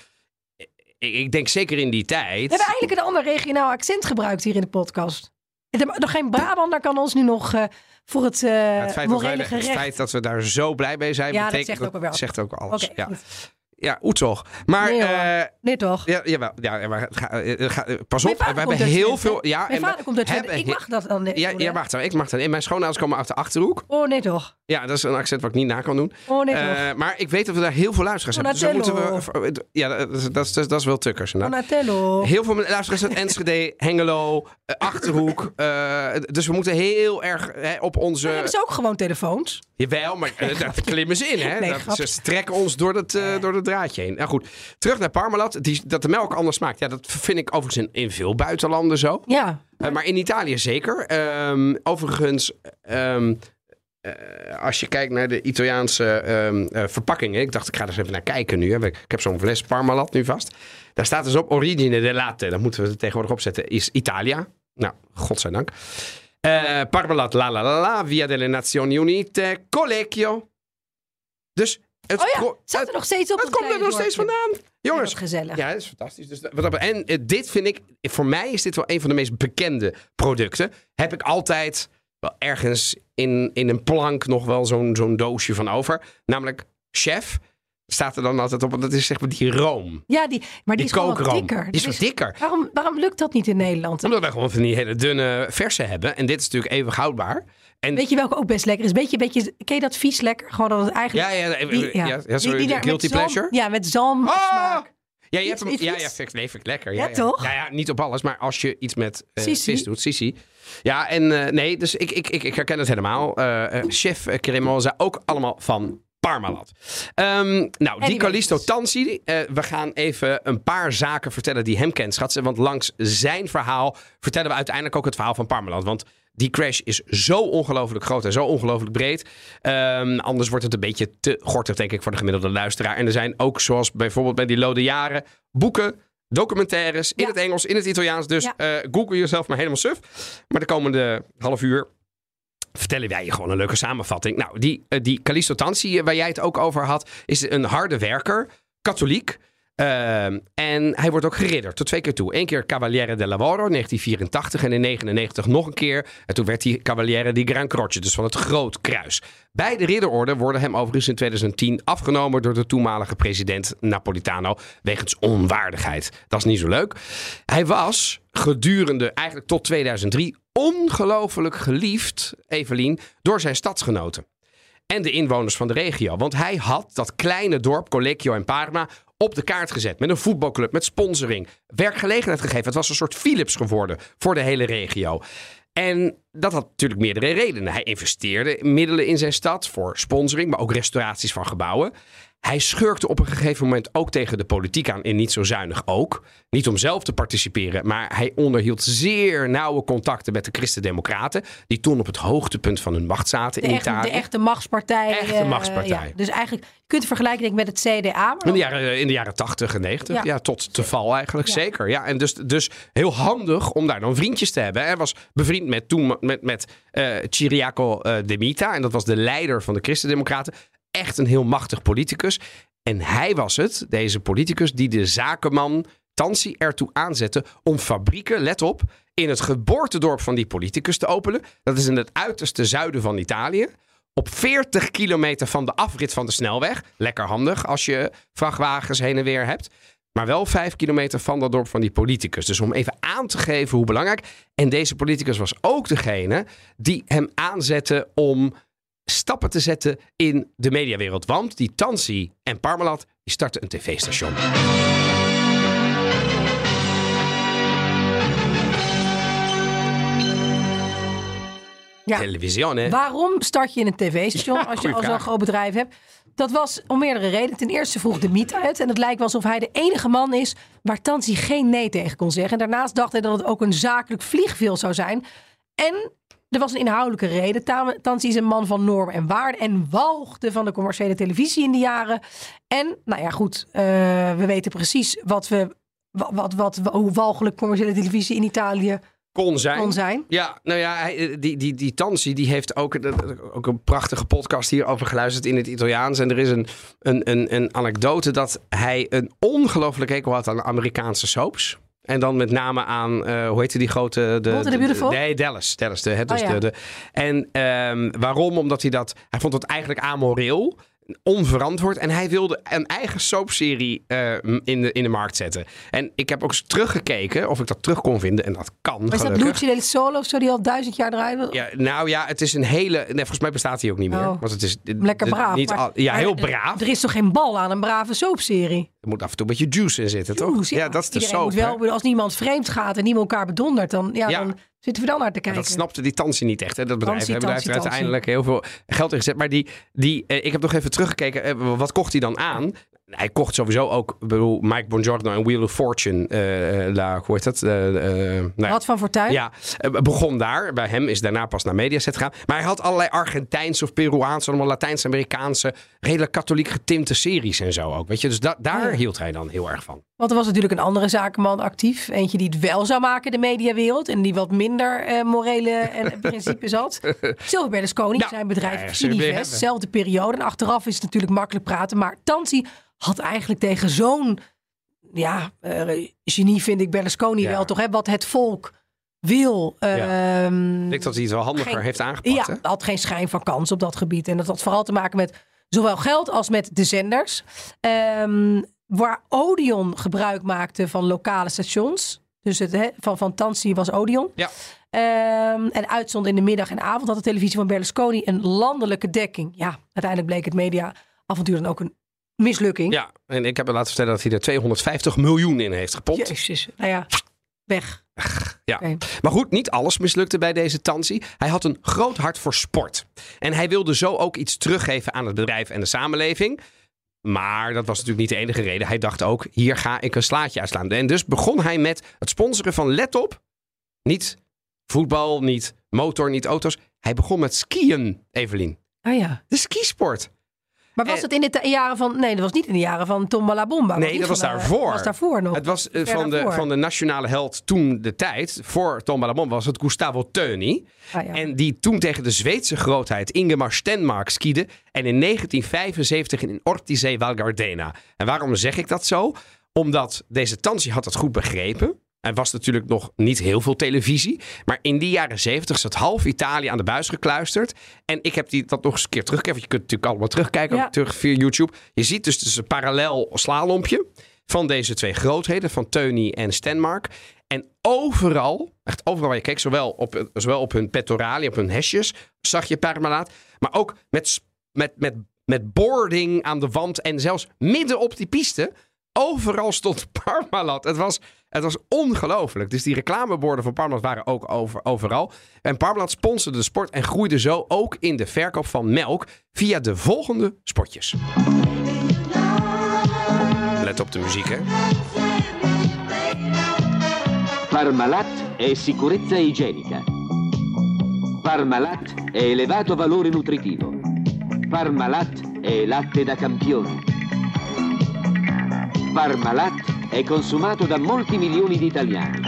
ik, ik denk zeker in die tijd. We hebben eigenlijk een ander regionaal accent gebruikt hier in de podcast. Nog geen Brabander kan ons nu nog eh, voor het, eh het, feit dat wij, morele het gerecht... feit dat we daar zo blij mee zijn, Ja, dat betekent zegt ook wel. zegt ook alles. Ja. goed. Ja, Oetzoch. Maar Nee, eh, Nee, toch? ja, jawel, ja, maar ga, eh, ga, eh, pas op, we hebben heel veel. Ja, Mijn en we vader komt uit hebben Ik mag dat dan niet Ja, doen, ja, wacht, ik mag dat. En mijn schoonouders komen uit de achterhoek. Oh, nee toch? Ja, dat is een accent wat ik niet na kan doen. Oh, nee toch? maar ik weet dat we daar heel veel luisteraars hebben. Dus dan moeten we. Ja, dat is, dat is, dat is wel tukkers. Donatello. Heel veel luisteraars uit Enschede, Hengelo, Achterhoek. dus we moeten heel erg hè, op onze... Dan hebben ze ook gewoon telefoons. Jawel, maar daar klimmen ze in, hè? Nee, dat, grapje. ze trekken ons door het, door het draadje heen. Nou goed, terug naar Parmalat. Die, dat de melk anders smaakt. Ja, dat vind ik overigens in, in veel buitenlanden zo. Ja. Eh, maar in Italië zeker. Ehm, overigens, ehm, eh, als je kijkt naar de Italiaanse ehm, eh, verpakkingen. Ik dacht, ik ga er eens even naar kijken nu. Hè. Ik heb zo'n fles Parmalat nu vast. Daar staat dus op origine de latte. Dat moeten we er tegenwoordig opzetten. Is Italia. Nou, godzijdank. Parmalat la la la la. Via delle Nazioni Unite. Collecchio. Dus het, Oh ja, er nog steeds op het komt er nog steeds vandaan. Jongens, Heel gezellig. Ja, dat is fantastisch. Dus, wat en eh, dit vind ik, voor mij is dit wel een van de meest bekende producten. Heb ik altijd wel ergens in, in een plank nog wel zo'n zo'n doosje van over. Namelijk chef. Staat er dan altijd op, want dat is zeg maar die room. Ja, die, maar die, Die is kookroom. dikker. Die is wat dikker. Waarom, waarom lukt dat niet in Nederland? Omdat wij gewoon van die hele dunne verse hebben. En dit is natuurlijk eeuwig houdbaar. En Weet je welke ook best lekker is? Beetje, beetje, ken je dat vies lekker? Gewoon dat het eigenlijk... ja, ja, die- ja, ja, ja, sorry, die- die guilty zalm- pleasure. Ja, met zalm Ah! smaak. Ja, je hebt hem, ja, ja, vind, nee, vind ik lekker. Ja, ja, toch? Ja, ja, niet op alles, maar als je iets met Sissi. vis doet, sissi. Ja, en eh, nee, dus ik, ik, ik, ik herken het helemaal. Eh, chef uh, Cremosa, ook allemaal van Parmalat. Ehm, nou, die Anyways. Calisto Tansi, we gaan even een paar zaken vertellen die hem kent, schatsen. Want langs zijn verhaal vertellen we uiteindelijk ook het verhaal van Parmalat. Want die crash is zo ongelooflijk groot en zo ongelooflijk breed. Ehm, anders wordt het een beetje te gortig, denk ik, voor de gemiddelde luisteraar. En er zijn ook, zoals bijvoorbeeld bij die Lode Jaren, boeken, documentaires in Ja. het Engels, in het Italiaans. Dus Ja. eh, google jezelf maar helemaal suf. Maar de komende half uur vertellen wij je gewoon een leuke samenvatting. Nou, die, eh, die Callisto Tansi, eh, waar jij het ook over had, is een harde werker, katholiek. Ehm, en hij wordt ook geridderd tot twee keer toe. Eén keer Cavaliere del Lavoro, 1984. En in 1999 nog een keer. En toen werd hij Cavaliere di Gran Croce, dus van het Groot Kruis. Beide ridderorden worden hem overigens in 2010 afgenomen door de toenmalige president Napolitano. Wegens onwaardigheid. Dat is niet zo leuk. Hij was gedurende eigenlijk tot 2003 ongelooflijk geliefd, Evelien, door zijn stadsgenoten en de inwoners van de regio. Want hij had dat kleine dorp Collecchio en Parma op de kaart gezet. Met een voetbalclub, met sponsoring, werkgelegenheid gegeven. Het was een soort Philips geworden voor de hele regio. En dat had natuurlijk meerdere redenen. Hij investeerde middelen in zijn stad voor sponsoring, maar ook restauraties van gebouwen. Hij schurkte op een gegeven moment ook tegen de politiek aan en niet zo zuinig ook. Niet om zelf te participeren, maar hij onderhield zeer nauwe contacten met de Christen-Democraten, die toen op het hoogtepunt van hun macht zaten De, in echte, Italië. de echte machtspartij. Echte eh, machtspartij. ja. Dus eigenlijk, je kunt het vergelijken denk ik, met het CDA. maar In de jaren, in de jaren 80 en 90. Ja, Ja. tot te val eigenlijk, Ja. zeker. Ja, en dus, dus heel handig om daar dan vriendjes te hebben. Hij was bevriend met, toen, met, met eh Ciriaco eh, De Mita. En dat was de leider van de Christen-Democraten. Echt een heel machtig politicus. En hij was het, deze politicus, die de zakenman Tansi ertoe aanzette om fabrieken, let op, in het geboortedorp van die politicus te openen. Dat is in het uiterste zuiden van Italië. Op 40 kilometer van de afrit van de snelweg. Lekker handig als je vrachtwagens heen en weer hebt. Maar wel 5 kilometer van dat dorp van die politicus. Dus om even aan te geven hoe belangrijk. En deze politicus was ook degene die hem aanzette om stappen te zetten in de mediawereld. Want die Tansi en Parmalat die starten een tv-station. Ja. Televisione. Waarom start je in een tv-station Ja, als je al zo'n groot bedrijf hebt? Dat was om meerdere redenen. Ten eerste vroeg de Miet uit. En het lijkt wel alsof hij de enige man is waar Tansi geen nee tegen kon zeggen. En daarnaast dacht hij dat het ook een zakelijk vliegveld zou zijn. En er was een inhoudelijke reden. Ta- Tansi is een man van norm en waarde. En walgde van de commerciële televisie in die jaren. En, nou ja, goed. eh, we weten precies wat we, wat, wat, wat, hoe walgelijk commerciële televisie in Italië Kon zijn. kon zijn. Ja, nou ja, hij- eh, die, die, die Tansi die heeft ook, eh, ook een prachtige podcast hierover geluisterd in het Italiaans. En er is een, een, een, een anekdote dat hij een ongelooflijk hekel had aan Amerikaanse soaps. En dan met name aan, eh, hoe heette die grote... De, Beautiful? nee, Dallas. Dallas de, hè, dus Oh ja. de, de, en ehm, waarom? Omdat hij dat... Hij vond het eigenlijk amoreel, onverantwoord. En hij wilde een eigen soapserie eh, in, de, in de markt zetten. En ik heb ook eens teruggekeken of ik dat terug kon vinden. En dat kan, Maar is dat gelukkig. Luci del Solo of zo die al duizend jaar draait? Ja, nou ja, het is een hele. Nee, volgens mij bestaat hij ook niet meer. Oh. Want het is Lekker de- braaf. Niet maar- al- ja, heel braaf. Er is toch geen bal aan een brave soapserie? Er moet af en toe een beetje juice in zitten, toch? Ja, dat is de soap. moet wel, als niemand vreemd gaat en niemand elkaar bedondert, dan, ja, Ja. dan zitten we dan naar te Maar kijken. dat snapte die Tansi niet echt. Hè? Dat bedrijf, Tansi, heeft er Tansi, uiteindelijk heel veel geld in gezet. Maar die, die, eh, ik heb nog even teruggekeken. eh, wat kocht hij dan aan? Hij kocht sowieso ook, bedoel, Mike Bongiorno en Wheel of Fortune. eh, eh, la, hoe heet dat? Eh, eh, nou van Fortuin? Ja, eh, begon daar. Bij hem is daarna pas naar Mediaset gegaan. Maar hij had allerlei Argentijnse of Peruaanse, allemaal Latijns-Amerikaanse, redelijk katholiek getinte series en zo ook. Weet je, dus da- daar ja. hield hij dan heel erg van. Want er was natuurlijk een andere zakenman actief. Eentje die het wel zou maken, de mediawereld. En die wat minder eh, morele en principes had. Silvio Berlusconi, Nou, zijn bedrijf ja. Zelfde periode. En achteraf is het natuurlijk makkelijk praten. Maar Tansi had eigenlijk tegen zo'n ja, eh, genie vind ik Berlusconi Ja. wel toch, hè, wat het volk wil. Ehm, Ik denk dat hij het wel handiger Geen- heeft aangepakt. ja, hè? had geen schijn van kans op dat gebied. En dat had vooral te maken met zowel geld als met de zenders. Ehm, waar Odeon gebruik maakte van lokale stations. Dus het van, van Tansi was Odeon. Ja. Ehm, en uitzond in de middag en avond had de televisie van Berlusconi een landelijke dekking. Ja, uiteindelijk bleek het mediaavontuur dan ook een mislukking. Ja, en ik heb me laten vertellen dat hij er 250 miljoen in heeft gepompt. Jezus, nou ja, weg. Ja. Maar goed, niet alles mislukte bij deze Tansi. Hij had een groot hart voor sport. En hij wilde zo ook iets teruggeven aan het bedrijf en de samenleving. Maar dat was natuurlijk niet de enige reden. Hij dacht ook, hier ga ik een slaatje uitslaan. En dus begon hij met het sponsoren van, let op, niet voetbal, niet motor, niet auto's. Hij begon met skiën, Evelien. Ah ja. De skisport. Maar was het in de jaren van... Nee, dat was niet in de jaren van Tom Balabomba. Nee, dat was daarvoor. Dat was daarvoor nog. Het was eh, van de, van de nationale held toen de tijd. Voor Tom Ballamon was het Gustavo Teuni. Ah, ja. En die toen tegen de Zweedse grootheid Ingemar Stenmark skiede. En in 1975 in Ortiz Val Gardena. En waarom zeg ik dat zo? Omdat deze Tansi had het goed begrepen. Er was natuurlijk nog niet heel veel televisie. Maar in die jaren 70 zat half Italië aan de buis gekluisterd. En ik heb die, dat nog eens een keer teruggekeken. Want je kunt natuurlijk allemaal terugkijken Ja. terug via YouTube. Je ziet dus, dus een parallel slalompje van deze twee grootheden. Van Teuny en Stenmark. En overal, echt overal waar je keek, zowel op, zowel op hun pectorali, op hun hesjes, zag je Parmalat. Maar ook met, met, met, met boarding aan de wand en zelfs midden op die piste. Overal stond Parmalat. Het was, het was ongelooflijk. Dus die reclameborden van Parmalat waren ook over, overal. En Parmalat sponsorde de sport en groeide zo ook in de verkoop van melk via de volgende spotjes. Let op de muziek, hè? Parmalat è sicurezza igienica. Parmalat è elevato valore nutritivo. Parmalat è latte da campione. Parmalat è consumato da molti milioni di italiani.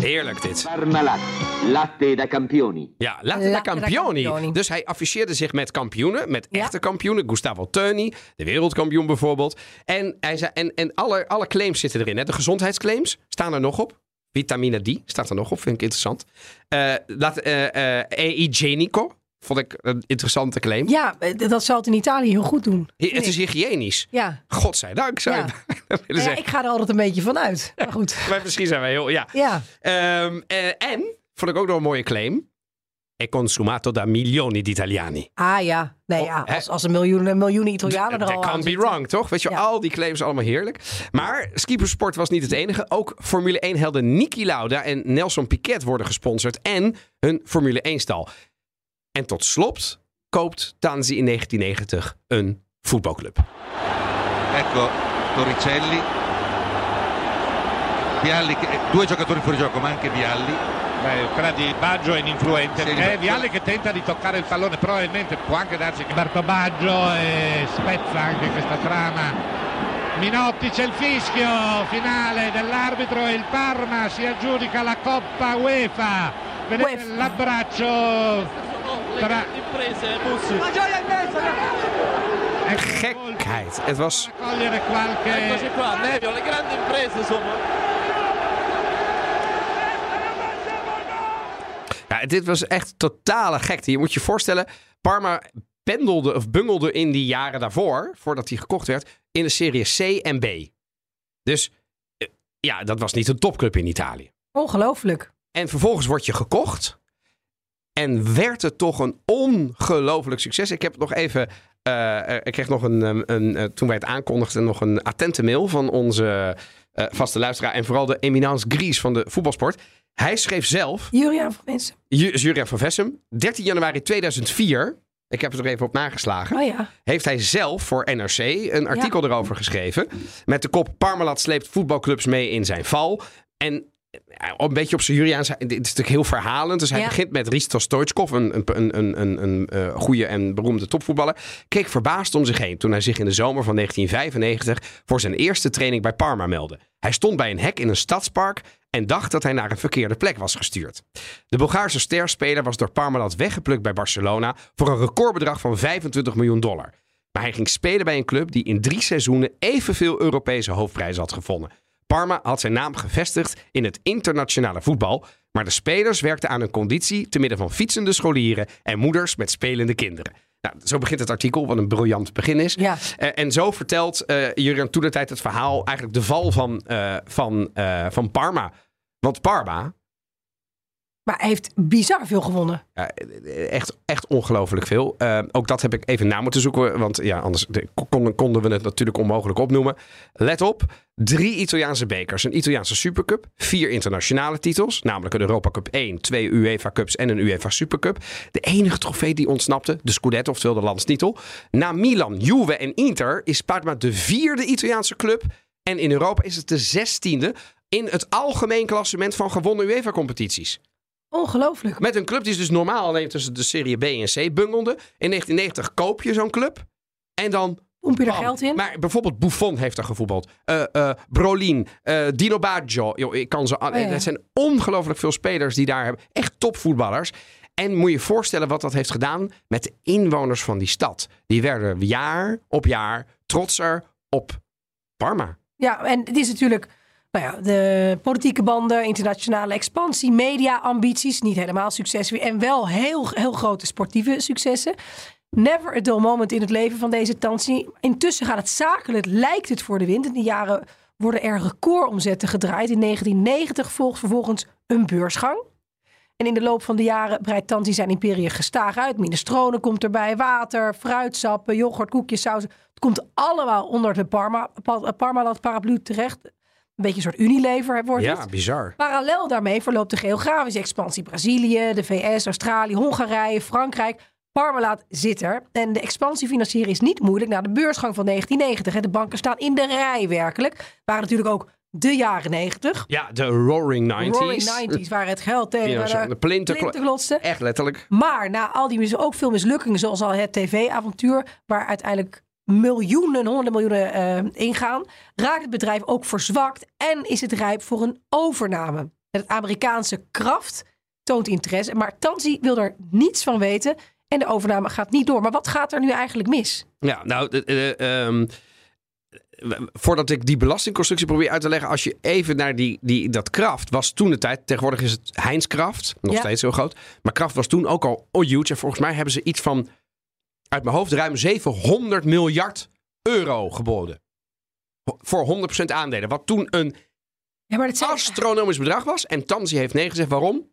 Heerlijk dit. Parmalat, latte da campioni. Ja, da Latte da campioni. campioni. Dus hij afficheerde zich met kampioenen, met Ja. echte kampioenen. Gustavo Teuni, de wereldkampioen bijvoorbeeld. En, hij zei, en, en alle, alle claims zitten erin. Hè. De gezondheidsclaims staan er nog op. Vitamine D staat er nog op, vind ik interessant. Eh laat, eh eh, e igienico, vond ik een interessante claim. Ja, dat zal het in Italië heel goed doen. Het is hygiënisch. Ja. Godzijdank, zou Ja. je willen ja, zeggen. ik ga er altijd een beetje van uit. Maar goed. Maar misschien zijn wij heel... Ja. Ja. Ehm, eh, en, vond ik ook nog een mooie claim. È consumato da milioni di italiani. Ah ja. Nee, ja. Oh, hè? Als, als een miljoen, een miljoen Italianen er That al aan can't be wrong, toch? Weet je, Ja. al die claims allemaal heerlijk. Maar skipersport was niet het enige. Ook Formule 1-helden Niki Lauda en Nelson Piquet worden gesponsord. En hun Formule 1-stal. En tot slot koopt Tanzi in 1990 een voetbalclub. Ecco Torricelli. Vialli, che- due giocatori fuori gioco, ma anche Vialli. Beh, quella di Baggio è ininfluente. Sì, è ma- Vialli che tenta di toccare il pallone, probabilmente può anche darsi che Berto Baggio e spezza anche questa trama. Minotti c'è il fischio finale dell'arbitro e il Parma si aggiudica la Coppa UEFA. Vedete UEFA. l'abbraccio tra Ecco, Gekheid. Het was... cogliere qualche qua, Nevio, le grandi imprese insomma. Ja, dit was echt totale gekte. Je moet je voorstellen, Parma pendelde of bungelde in die jaren daarvoor, voordat hij gekocht werd, in de serie C en B. Dus eh, ja, dat was niet een topclub in Italië. Ongelooflijk. En vervolgens word je gekocht. En werd het toch een ongelooflijk succes. Ik heb nog even. eh, eh, ik kreeg nog een. een, een, eh, toen wij het aankondigden, nog een attente mail van onze vaste luisteraar. En vooral de eminence Gries van de voetbalsport. Hij schreef zelf. Julian van mensen. Ju- Jurgen van Vessem. 13 januari 2004. Ik heb het er even op nageslagen. Oh ja. Heeft hij zelf voor NRC een artikel erover geschreven. Met de kop Parmalat sleept voetbalclubs mee in zijn val. En een beetje op zijn Juriaans. Dit is natuurlijk heel verhalend. Dus hij Ja. begint met Risto Stoichkov, een, een, een, een, een, een eh, goede en beroemde topvoetballer. Keek verbaasd om zich heen toen hij zich in de zomer van 1995 voor zijn eerste training bij Parma meldde. Hij stond bij een hek in een stadspark en dacht dat hij naar een verkeerde plek was gestuurd. De Bulgaarse sterspeler was door Parmalat weggeplukt bij Barcelona voor een recordbedrag van 25 miljoen dollar. Maar hij ging spelen bij een club die in drie seizoenen evenveel Europese hoofdprijzen had gevonden. Parma had zijn naam gevestigd in het internationale voetbal. Maar de spelers werkten aan hun conditie te midden van fietsende scholieren en moeders met spelende kinderen. Nou, zo begint het artikel, wat een briljant begin is. Ja. Eh, en zo vertelt Jurgen toen de tijd het verhaal, eigenlijk de val van, eh, van, van Parma. Want Parma, Maar hij heeft bizar veel gewonnen. ja, echt, echt ongelooflijk veel. Eh, ook dat heb ik even na moeten zoeken, want ja, anders de- konden, konden we het natuurlijk onmogelijk opnoemen. Let op, drie Italiaanse bekers, een Italiaanse Supercup, vier internationale titels, namelijk een Europa Cup 1, twee UEFA Cups en een UEFA Supercup. De enige trofee die ontsnapte, de Scudetto, oftewel de landstitel. Na Milan, Juve en Inter is Parma de vierde Italiaanse club en in Europa is het de zestiende in het algemeen klassement van gewonnen UEFA-competities. Ongelooflijk. Met een club die is dus normaal alleen tussen de Serie B en C bungelde. In 1990 koop je zo'n club. En dan... Pomp je er geld in? Maar bijvoorbeeld Buffon heeft er gevoetbald. Eh eh Brolin, eh Dino Baggio. Ik kan ze... Oh, ja. Het zijn ongelooflijk veel spelers die daar hebben. Echt topvoetballers. En moet je je voorstellen wat dat heeft gedaan met de inwoners van die stad. Die werden jaar op jaar trotser op Parma. Ja, en het is natuurlijk nou ja, de politieke banden, internationale expansie, media-ambities. Niet helemaal succes en wel heel, heel grote sportieve successen. Never a dull moment in het leven van deze Tansi. Intussen gaat het zakelijk, lijkt het voor de wind. In die jaren worden er recordomzetten gedraaid. In 1990 volgt vervolgens een beursgang. En in de loop van de jaren breidt Tanti zijn imperium gestaag uit. Minestrone komt erbij, water, fruitsappen, yoghurt, koekjes, saus. Het komt allemaal onder de Parma, pa- Parmalat paraplu terecht. Een beetje een soort Unilever wordt Ja, het. bizar. Parallel daarmee verloopt de geografische expansie. Brazilië, de VS, Australië, Hongarije, Frankrijk. Parmalat zit er. En de expansie financieren is niet moeilijk na de beursgang van 1990. hè. De banken staan in de rij werkelijk. Waren natuurlijk ook de jaren 90. Ja, de Roaring 90s. Roaring 90s waren het geld tegen Ja, de, de plinten-. Echt letterlijk. Maar na al die ook veel mislukkingen, zoals al het tv-avontuur, waar uiteindelijk miljoenen, honderden miljoenen eh, ingaan, raakt het bedrijf ook verzwakt en is het rijp voor een overname. Het Amerikaanse Kraft toont interesse, maar Tansi wil er niets van weten en de overname gaat niet door. Maar wat gaat er nu eigenlijk mis? Ja, nou, de- ehm, voordat ik die belastingconstructie probeer uit te leggen, als je even naar die, die, dat Kraft was toen de tijd, tegenwoordig is het Heinz Kraft, nog Ja. steeds heel groot, maar Kraft was toen ook al oh, huge en volgens mij hebben ze iets van, uit mijn hoofd, ruim 700 miljard euro geboden. Voor 100% aandelen, wat toen een Ja, maar dat zijn... astronomisch bedrag was. En Tansi heeft nee gezegd. Waarom?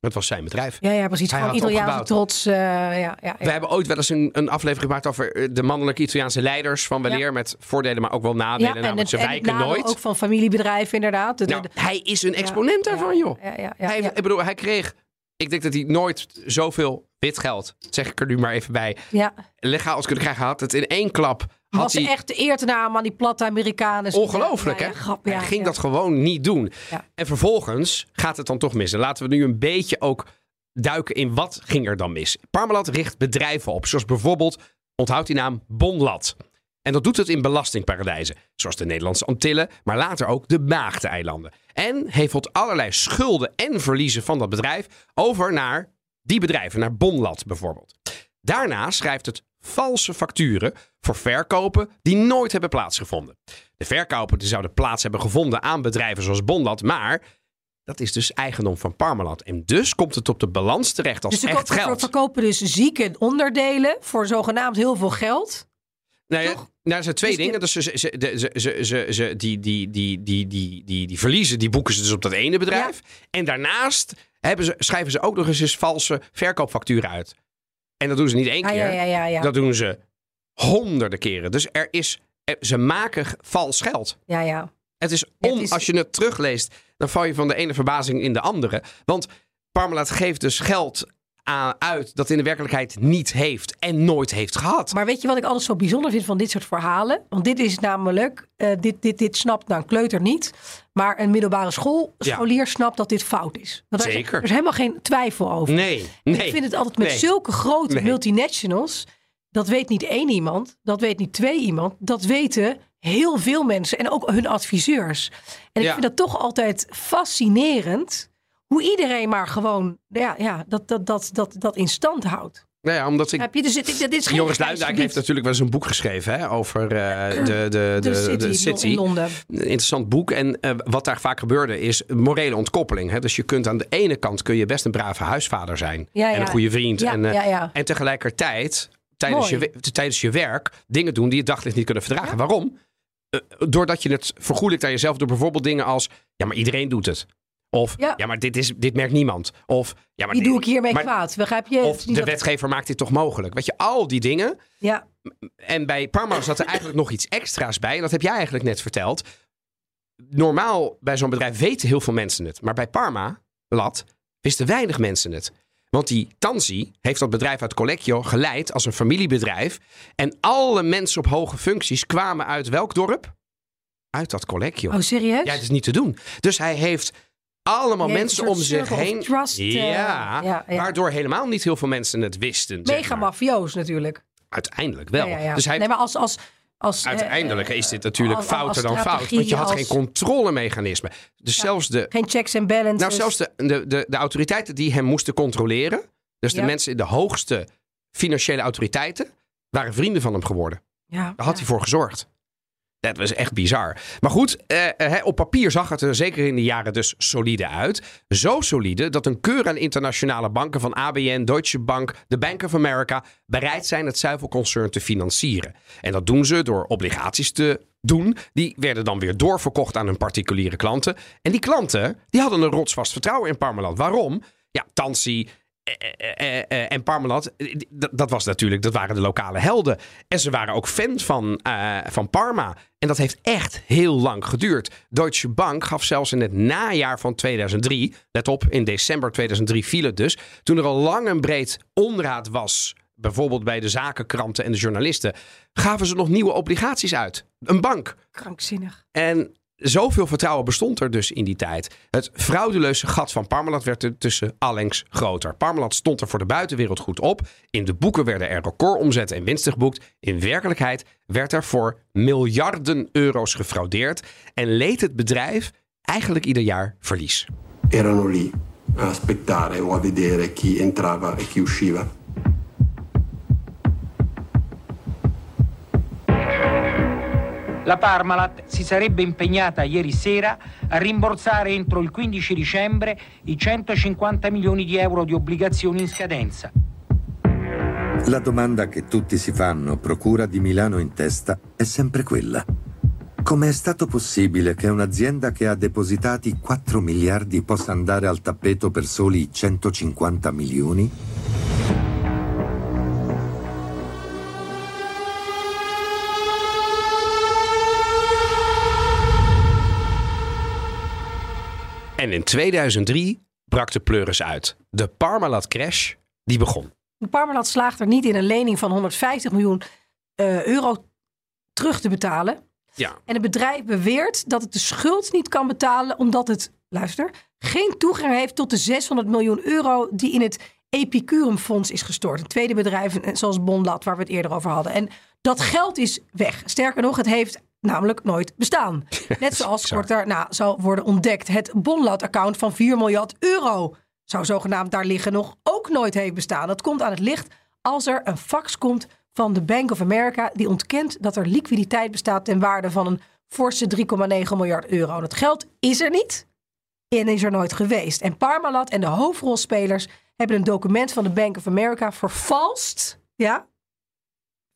Het was zijn bedrijf. Ja, ja, precies. Hij Gewoon had het Italiaanse trots. eh, ja, ja, ja. We hebben ooit wel eens een, een aflevering gemaakt over eh, de mannelijke Italiaanse leiders van weleer. Met voordelen, maar ook wel nadelen. namelijk het- ze wijken nooit. ook van familiebedrijven inderdaad. De- de- Nou, hij is een exponent ja, daarvan, joh. Ja, ja, ja, hij, ja. Ik bedoel, hij kreeg... Ik denk dat hij nooit zoveel wit geld, zeg ik er nu maar even bij, ja. legaal als kunnen krijgen. Had het in één klap. Had Was hij, echt de eer te naam aan die platte Amerikanen. Ongelooflijk, hè? ja, ja, hij ging dat gewoon niet doen. En vervolgens gaat het dan toch mis. En laten we nu een beetje ook duiken in wat ging er dan mis. Parmalat richt bedrijven op, zoals bijvoorbeeld, onthoud die naam, Bonlat. En dat doet het in belastingparadijzen, zoals de Nederlandse Antillen, maar later ook de Maagdeneilanden. En hevelt allerlei schulden en verliezen van dat bedrijf over naar die bedrijven, naar Bonlat bijvoorbeeld. Daarna schrijft het valse facturen voor verkopen die nooit hebben plaatsgevonden. De verkopen die zouden plaats hebben gevonden aan bedrijven zoals Bonlat, maar dat is dus eigendom van Parmalat. En dus komt het op de balans terecht als Dus ze echt ko- ver- geld. verkopen dus zieke onderdelen voor zogenaamd heel veel geld. Nou, ja, nou, zijn twee dingen. Dus ze, ze, ze, ze, ze, die, die, die, die, die, die, die verliezen, die boeken ze dus op dat ene bedrijf. En daarnaast hebben ze, schrijven ze ook nog eens, eens valse verkoopfacturen uit. En dat doen ze niet één Ja, keer. ja, ja, ja, ja. Dat doen ze honderden keren. Dus er is, er- ze maken vals geld. ja, ja. Het is, on, is- als je het terugleest, dan val je van de ene verbazing in de andere. Want Parmalat geeft dus geld uit dat in de werkelijkheid niet heeft en nooit heeft gehad. Maar weet je wat ik altijd zo bijzonder vind van dit soort verhalen? Want dit is namelijk, eh, dit, dit, dit snapt nou een kleuter niet. Maar een middelbare school, Ja. scholier snapt dat dit fout is. Want daar is- Zeker. Er is helemaal geen twijfel over. Nee, nee. Ik vind het altijd met nee. zulke grote Nee. multinationals. Dat weet niet één iemand, dat weet niet twee iemand. Dat weten heel veel mensen en ook hun adviseurs. En ik Ja. vind dat toch altijd fascinerend. Hoe iedereen maar gewoon ja, ja, dat, dat, dat, dat, dat in stand houdt. Nou ja, omdat ik... Heb je, dus, dit, dit is geen Joris Luijendijk heeft natuurlijk wel eens een boek geschreven hè, over eh, de, de, de, de city, de city. in Londen. Interessant boek. En eh, wat daar vaak gebeurde is morele ontkoppeling. Hè? Dus je kunt aan de ene kant kun je best een brave huisvader zijn. Ja, En een goede vriend. En, eh, en tegelijkertijd tijdens je, Mooi. tijdens je werk dingen doen die je daglicht niet kunnen verdragen. Waarom? Doordat je het vergoelijkt aan jezelf door bijvoorbeeld dingen als... Ja, maar iedereen doet het. Of, ja, Ja. maar dit, is, dit merkt niemand. Of, ja, maar Die doe ik hiermee maar- kwaad. Begrijp je? Of de wetgever maakt dit toch mogelijk. Weet je, al die dingen. Ja, En bij Parma zat er eigenlijk nog iets extra's bij. En dat heb jij eigenlijk net verteld. Normaal bij zo'n bedrijf weten heel veel mensen het. Maar bij Parma, Lat, wisten weinig mensen het. Want die Tansi heeft dat bedrijf uit Collecchio geleid als een familiebedrijf. En alle mensen op hoge functies kwamen uit welk dorp? Uit dat Collecchio. oh serieus? Ja, het is niet te doen. Dus hij heeft allemaal mensen om zich heen. trust, eh, ja, ja, ja. waardoor helemaal niet heel veel mensen het wisten. Mega mafioos natuurlijk. Uiteindelijk wel. Ja. Dus hij, Nee, maar als, als, als, eh, uiteindelijk is dit natuurlijk als- fouter dan fout. Want je had geen controlemechanisme. Dus zelfs de, geen checks en balances. nou, zelfs de, de, de, de autoriteiten die hem moesten controleren. Dus de mensen in de hoogste financiële autoriteiten. waren vrienden van hem geworden. ja, Daar had hij voor gezorgd. Dat was echt bizar. Maar goed, eh, eh, op papier zag het er zeker in de jaren dus solide uit. Zo solide dat een keur aan internationale banken van ABN, Deutsche Bank, de Bank of America bereid zijn het zuivelconcern te financieren. En dat doen ze door obligaties te doen. Die werden dan weer doorverkocht aan hun particuliere klanten. En die klanten die hadden een rotsvast vertrouwen in Parmalat. Waarom? Ja, Tansi, en Parmalat, eh, d- dat was natuurlijk, dat waren de lokale helden. En ze waren ook fan van, eh, van Parma. En dat heeft echt heel lang geduurd. Deutsche Bank gaf zelfs in het najaar van 2003, let op, in december 2003 viel het dus, toen er al lang en breed onraad was, bijvoorbeeld bij de zakenkranten en de journalisten, gaven ze nog nieuwe obligaties uit. Een bank. Krankzinnig. En zoveel vertrouwen bestond er dus in die tijd. Het frauduleuze gat van Parmalat werd er tussen allengs groter. Parmalat stond er voor de buitenwereld goed op. In de boeken werden er recordomzetten en winsten geboekt. In werkelijkheid werd er voor miljarden euro's gefraudeerd. En leed het bedrijf eigenlijk ieder jaar verlies. erano lì a aspettare o a vedere chi entrava e chi usciva. La Parmalat si sarebbe impegnata ieri sera a rimborsare entro il 15 dicembre i 150 milioni di euro di obbligazioni in scadenza. La domanda che tutti si fanno, Procura di Milano in testa, è sempre quella. Come è stato possibile che un'azienda che ha depositati 4 miliardi possa andare al tappeto per soli 150 milioni? En in 2003 brak de pleuris uit. De Parmalat crash, die begon. De Parmalat slaagt er niet in een lening van 150 miljoen eh, euro terug te betalen. Ja. En het bedrijf beweert dat het de schuld niet kan betalen omdat het, luister, geen toegang heeft tot de 600 miljoen euro die in het Epicurum Fonds is gestort. Een tweede bedrijf eh, zoals Bonlat, waar we het eerder over hadden. En dat geld is weg. Sterker nog, het heeft namelijk nooit bestaan. Net zoals kort daarna zou worden ontdekt. Het Bonlat-account van 4 miljard euro zou zogenaamd daar liggen nog ook nooit heeft bestaan. Dat komt aan het licht als er een fax komt van de Bank of America die ontkent dat er liquiditeit bestaat ten waarde van een forse 3,9 miljard euro. Dat geld is er niet en is er nooit geweest. En Parmalat en de hoofdrolspelers hebben een document van de Bank of America vervalst, ja,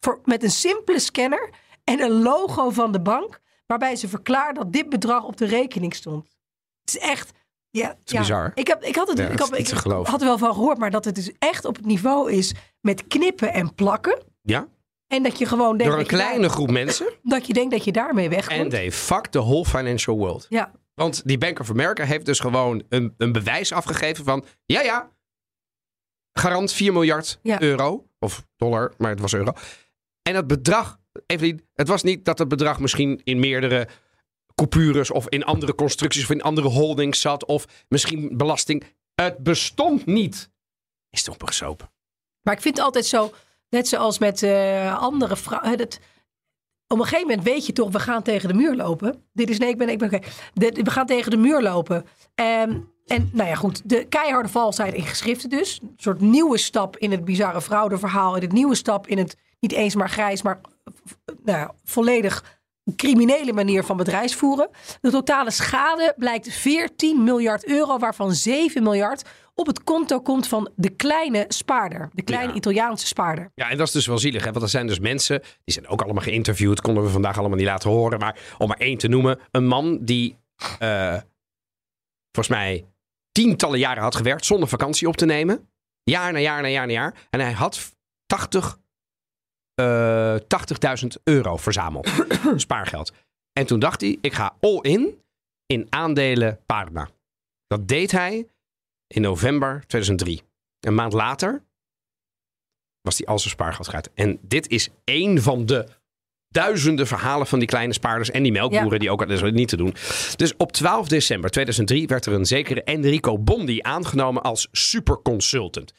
voor, met een simpele scanner en een logo van de bank, waarbij ze verklaarden dat dit bedrag op de rekening stond. Het is echt. Ja, is ja. bizar. Ik, heb, ik had het Ja, ik, dat had, ik had er wel van gehoord, maar dat het dus echt op het niveau is met knippen en plakken. Ja? En dat je gewoon denkt Door een dat daar- kleine groep mensen. dat je denkt dat je daarmee wegkomt. En they fuck the whole financial world. Ja, Want die Bank of America heeft dus gewoon een, een bewijs afgegeven van... Ja, ja, garant 4 miljard Ja. euro. Of dollar, maar het was euro. En het bedrag, Evelien, het was niet dat het bedrag misschien in meerdere coupures... of in andere constructies of in andere holdings zat... of misschien belasting. Het bestond niet. Is toch begesopen. maar ik vind het altijd zo, net zoals met eh, andere vrouwen. Op een gegeven moment weet je toch, we gaan tegen de muur lopen. Dit is, nee, ik ben, ik ben oké. We gaan tegen de muur lopen. En, en nou ja, goed, de keiharde valsheid in geschriften dus. Een soort nieuwe stap in het bizarre fraudeverhaal. In het nieuwe stap in het niet eens maar grijs, maar nou volledig criminele manier van bedrijfsvoeren. De totale schade blijkt 14 miljard euro, waarvan 7 miljard op het konto komt van de kleine spaarder. De kleine Italiaanse spaarder. Ja, en dat is dus wel zielig, hè? want er zijn dus mensen, die zijn ook allemaal geïnterviewd, konden we vandaag allemaal niet laten horen, maar om maar één te noemen, een man die eh, volgens mij tientallen jaren had gewerkt zonder vakantie op te nemen, jaar na jaar na jaar na jaar, en hij had 80, eh 80.000 euro verzameld, spaargeld. En toen dacht hij, ik ga all in in aandelen Parma. Dat deed hij in november 2003. Een maand later was hij al zijn spaargeld kwijt. En dit is één van de duizenden verhalen van die kleine spaarders en die melkboeren Ja. die ook, dat is niet te doen. Dus op 12 december 2003 werd er een zekere Enrico Bondi aangenomen als superconsultant.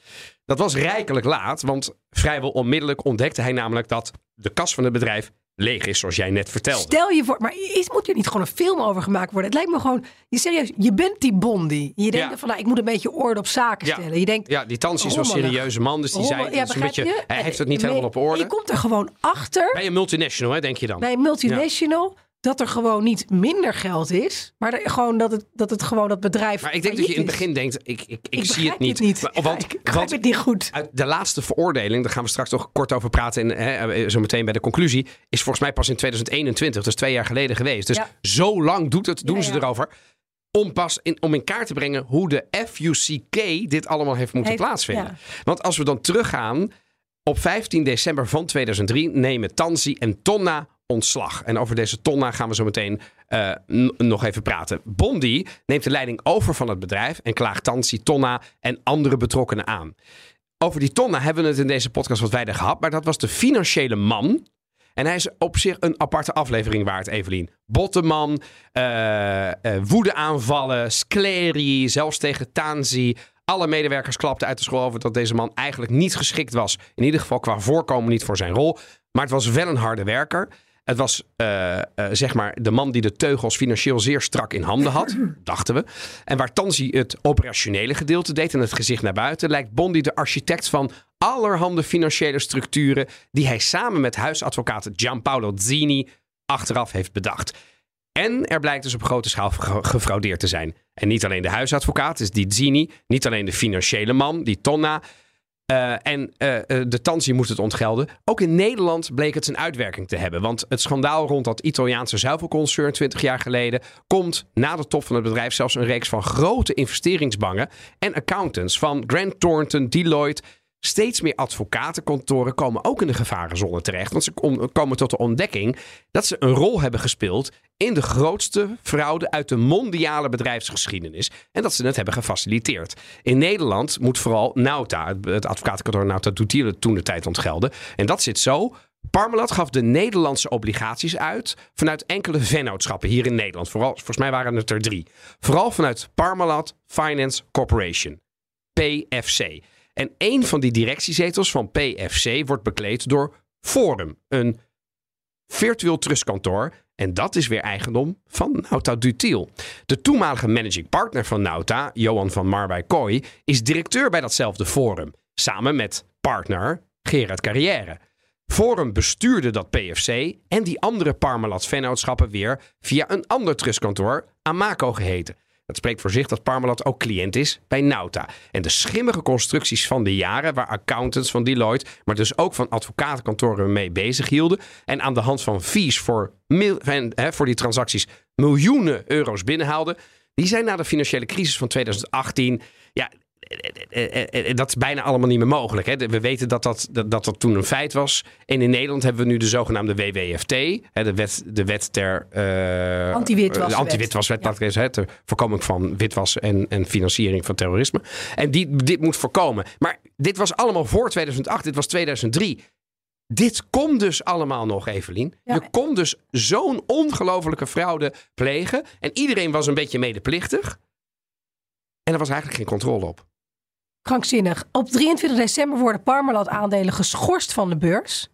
Dat was rijkelijk laat, want vrijwel onmiddellijk ontdekte hij namelijk dat de kas van het bedrijf leeg is, zoals jij net vertelde. Stel je voor, maar is, moet er niet gewoon een film over gemaakt worden? Het lijkt me gewoon, je serieus, je bent die Bondi. Je denkt Ja. van, nou, ik moet een beetje orde op zaken Ja. stellen. Je denkt, Ja, die Tansi is wel een serieuze man, dus die zei, ja, een beetje, je? hij heeft het niet Nee, helemaal op orde. Je komt er gewoon achter Bij een multinational, hè, denk je dan? bij een multinational dat er gewoon niet minder geld is, maar er, gewoon dat het, dat het gewoon dat bedrijf. Maar ik denk dat je in het is. begin denkt, ik, ik, ik, Ik zie het niet. het niet. Maar- Ja, want, ik begrijp het niet goed. uit de laatste veroordeling, daar gaan we straks toch kort over praten en hè, zo meteen bij de conclusie, is volgens mij pas in 2021, dus twee jaar geleden geweest. Dus Ja. zo lang doet het, doen Ja, ze erover. Om pas in, om in kaart te brengen hoe de FUCK dit allemaal heeft moeten Heeft- plaatsvinden. Want als we dan teruggaan, op 15 december van 2003 nemen Tansi en Tonna ontslag. En over deze Tonna gaan we zo meteen eh, nog even praten. Bondi neemt de leiding over van het bedrijf en klaagt Tansi, Tonna en andere betrokkenen aan. Over die Tonna hebben we het in deze podcast wat wijder gehad, maar dat was de financiële man. En hij is op zich een aparte aflevering waard, Evelien. Botteman, eh, eh, woedeaanvallen, sclerie, zelfs tegen Tanzi. Alle medewerkers klapten uit de school over dat deze man eigenlijk niet geschikt was. In ieder geval qua voorkomen niet voor zijn rol. Maar het was wel een harde werker. Het was eh, eh, zeg maar de man die de teugels financieel zeer strak in handen had, dachten we. En waar Tansi het operationele gedeelte deed en het gezicht naar buiten, lijkt Bondi de architect van allerhande financiële structuren die hij samen met huisadvocaat Gianpaolo Zini achteraf heeft bedacht. En er blijkt dus op grote schaal ge- gefraudeerd te zijn. En niet alleen de huisadvocaat, dus die Zini, niet alleen de financiële man, die Tonna. Eh, en eh, eh, de Tansi moet het ontgelden. Ook in Nederland bleek het zijn uitwerking te hebben. Want het schandaal rond dat Italiaanse zuivelconcern 20 jaar geleden komt na de top van het bedrijf zelfs een reeks van grote investeringsbanken en accountants van Grant Thornton, Deloitte. Steeds meer advocatenkantoren komen ook in de gevarenzone terecht. Want ze kom- komen tot de ontdekking dat ze een rol hebben gespeeld in de grootste fraude uit de mondiale bedrijfsgeschiedenis. En dat ze het hebben gefaciliteerd. In Nederland moet vooral Nauta, het- advocatenkantoor Nauta Dutiele, toen de tijd ontgelden. En dat zit zo. Parmalat gaf de Nederlandse obligaties uit vanuit enkele vennootschappen hier in Nederland. Vooral, volgens mij waren het er drie. Vooral vanuit Parmalat Finance Corporation, PFC. En een van die directiezetels van PFC wordt bekleed door Forum, een virtueel trustkantoor. En dat is weer eigendom van Nauta Dutiel. De toenmalige managing partner van Nauta, Johan van Marwijk Kooi, is directeur bij datzelfde Forum. Samen met partner Gerard Carrière. Forum bestuurde dat PFC en die andere Parmalat vennootschappen weer via een ander trustkantoor, Amaco geheten. Dat spreekt voor zich dat Parmalat ook cliënt is bij Nauta. En de schimmige constructies van de jaren, waar accountants van Deloitte, maar dus ook van advocatenkantoren mee bezig hielden. En aan de hand van fees voor, mil- en, hè, voor die transacties miljoenen euro's binnenhaalden. Die zijn na de financiële crisis van 2018. Ja, dat is bijna allemaal niet meer mogelijk. Hè. We weten dat dat, dat dat dat toen een feit was. En in Nederland hebben we nu de zogenaamde WWFT. Hè, de, wet, de wet ter... eh, Anti-witwaswet. de Anti-witwaswet, zeggen. Ter voorkoming van witwas en, en financiering van terrorisme. En die, dit moet voorkomen. Maar dit was allemaal voor 2008. Dit was 2003. Dit komt dus allemaal nog, Evelien. Ja. Je kon dus zo'n ongelofelijke fraude plegen. En iedereen was een beetje medeplichtig. En er was eigenlijk geen controle op. Krankzinnig. Op 23 december worden Parmalat aandelen geschorst van de beurs.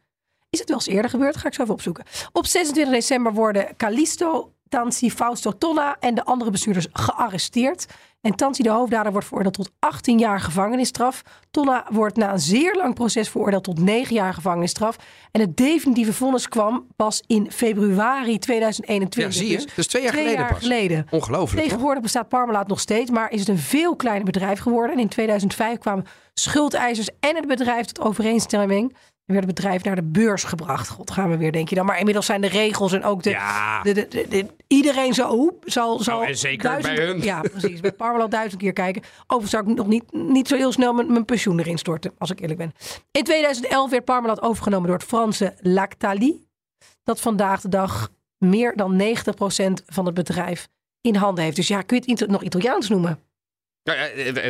Is het wel eens eerder gebeurd? Ga ik zo even opzoeken. Op 26 december worden Calisto, Tansi, Fausto Tonna en de andere bestuurders gearresteerd. En Tansi, de hoofddader, wordt veroordeeld tot 18 jaar gevangenisstraf. Tonna wordt na een zeer lang proces veroordeeld tot 9 jaar gevangenisstraf. En het definitieve vonnis kwam pas in februari 2021. Ja, zie je. Dus twee jaar geleden jaar pas. geleden. Ongelooflijk. Tegenwoordig bestaat Parmalat nog steeds, maar is het een veel kleiner bedrijf geworden. En in 2005 kwamen schuldeisers en het bedrijf tot overeenstemming. Werd het bedrijf naar de beurs gebracht. God, gaan we weer, denk je dan. Maar inmiddels zijn de regels en ook de... Ja. de, de, de- de- iedereen zo, zal, zal Oh, en zeker duizend, bij hun. Ja, precies. Bij Parmalat duizend keer kijken. Overigens zou ik nog niet, niet zo heel snel mijn, mijn pensioen erin storten, als ik eerlijk ben. In 2011 werd Parmalat overgenomen door het Franse Lactalis. Dat vandaag de dag meer dan 90% van het bedrijf in handen heeft. Dus ja, kun je het nog Italiaans noemen?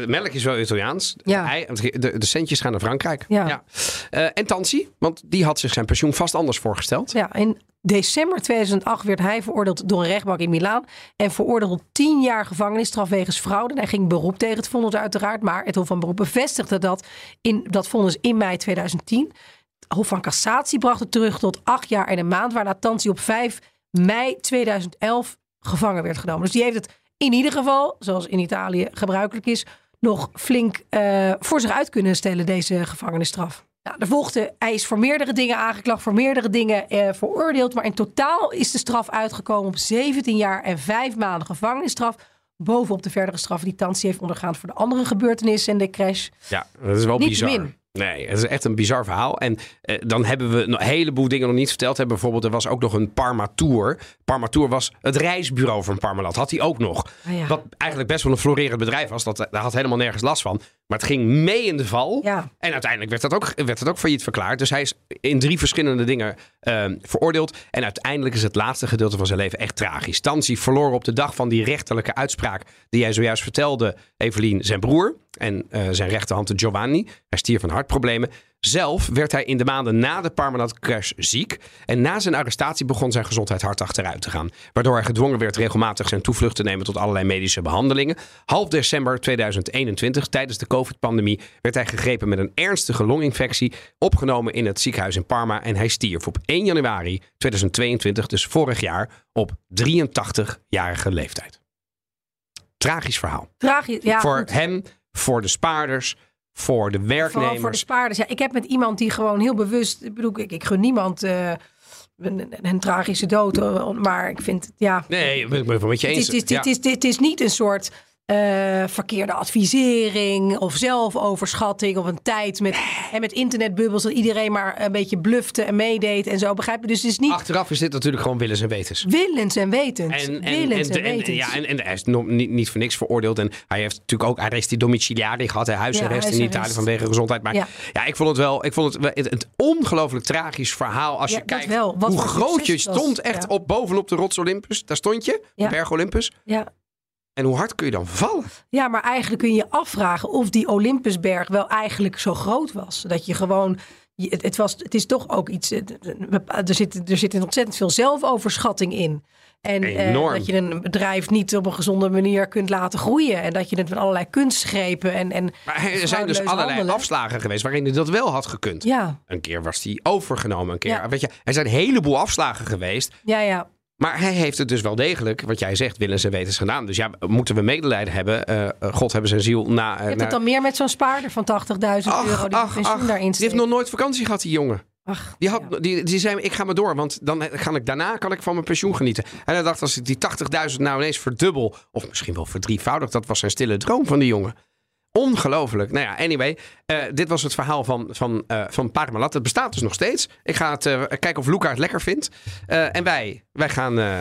Melk is wel Italiaans. Ja. Ei- de, de centjes gaan naar Frankrijk. Ja. Eh, en Tansi, want die had zich zijn pensioen vast anders voorgesteld. Ja, in december 2008 werd hij veroordeeld door een rechtbank in Milaan. En veroordeeld tot 10 jaar gevangenisstraf wegens fraude. En hij ging beroep tegen het vonnis uiteraard. Maar het Hof van Beroep bevestigde dat, in, dat vonnis in mei 2010. Het Hof van Cassatie bracht het terug tot 8 jaar en een maand. Waarna Tansi op 5 mei 2011 gevangen werd genomen. Dus die heeft het in ieder geval, zoals in Italië gebruikelijk is... nog flink eh, voor zich uit kunnen stellen, deze gevangenisstraf. Nou, er volgde, hij is voor meerdere dingen aangeklaagd, voor meerdere dingen eh, veroordeeld. Maar in totaal is de straf uitgekomen op 17 jaar en 5 maanden gevangenisstraf. Bovenop de verdere straffen die Tansi heeft ondergaan voor de andere gebeurtenissen en de crash. Ja, dat is wel Niet bizar. min. Nee, het is echt een bizar verhaal. En eh, dan hebben we een heleboel dingen nog niet verteld. Hebben. Bijvoorbeeld, er was ook nog een Parma Tour. Parma Tour was het reisbureau van Parmalat. Had hij ook nog. Ja. Wat eigenlijk best wel een florerend bedrijf was. Dat, daar had helemaal nergens last van. Maar het ging mee in de val. Ja. En uiteindelijk werd dat ook, werd dat ook failliet verklaard. Dus hij is in drie verschillende dingen eh, veroordeeld. En uiteindelijk is het laatste gedeelte van zijn leven echt tragisch. Tansi verloor op de dag van die rechterlijke uitspraak... die jij zojuist vertelde, Evelien, zijn broer... en eh, zijn rechterhand Giovanni. Hij stierf van hartproblemen. Zelf werd hij in de maanden na de Parmalat crash ziek. En na zijn arrestatie begon zijn gezondheid hard achteruit te gaan. Waardoor hij gedwongen werd regelmatig zijn toevlucht te nemen tot allerlei medische behandelingen. Half december 2021, tijdens de COVID-pandemie, werd hij gegrepen met een ernstige longinfectie. Opgenomen in het ziekenhuis in Parma. En hij stierf op 1 januari 2022, dus vorig jaar, op 83-jarige leeftijd. Tragisch verhaal. Tragisch, ja. voor hem, voor de spaarders, voor de werknemers. Voor de spaarders. Ja, ik heb met iemand die gewoon heel bewust. Ik bedoel, ik, ik gun niemand eh, een, tragische dood. eh, Maar ik vind het, ja. Nee, ik ben het met je Het eens. is, het, is, Ja. het, is, het is niet een soort eh, verkeerde advisering of zelfoverschatting of een tijd met, en met internetbubbels dat iedereen maar een beetje blufte en meedeed en zo. Begrijp je? Dus het is niet Achteraf is dit natuurlijk gewoon willens en wetens. willens en wetens. En, en, willens en, en, en- wetens. ja, en, en hij is nog niet, niet voor niks veroordeeld. En hij heeft natuurlijk ook arrest die domiciliari gehad. Hè, huisarrest in huisarrest. Italië vanwege gezondheid. Maar ja. Ja. ik vond het wel ik vond het, wel- het, het ongelooflijk tragisch verhaal. Als Ja, je kijkt wel. Wat hoe groot je stond. Echt Ja. op, bovenop de rots Olympus. Daar stond je, Ja. berg Olympus. ja. En hoe hard kun je dan vallen? Ja, maar eigenlijk kun je je afvragen of die Olympusberg wel eigenlijk zo groot was. Dat je gewoon. Het, het, was, het is toch ook iets. Er zit, er zit ontzettend veel zelfoverschatting in. En eh, dat je een bedrijf niet op een gezonde manier kunt laten groeien. En dat je het met allerlei kunstgrepen en. en Maar er zijn dus allerlei handelen. afslagen geweest waarin hij dat wel had gekund. Ja, Een keer was hij overgenomen. Een keer, Ja. weet je, er zijn een heleboel afslagen geweest. ja, ja. Maar hij heeft het dus wel degelijk, wat jij zegt, willens en wetens gedaan. Dus ja, moeten we medelijden hebben. Eh, God hebben zijn ziel na. Je hebt het dan meer met zo'n spaarder van 80.000 euro die ach, pensioen ach, daarin die steekt. heeft nog nooit vakantie gehad, die jongen. Ach, Die, had, ja. die, die zei, ik ga maar door, want dan kan ik, daarna kan ik van mijn pensioen genieten. En hij dacht, als ik die 80.000 nou ineens verdubbel, of misschien wel verdrievoudig, dat was zijn stille droom van die jongen. Ongelooflijk. Nou ja, anyway, eh, dit was het verhaal van, van, eh, van Parmalat. Het bestaat dus nog steeds. Ik ga het, eh, kijken of Luca het lekker vindt. Eh, en wij, wij gaan... eh,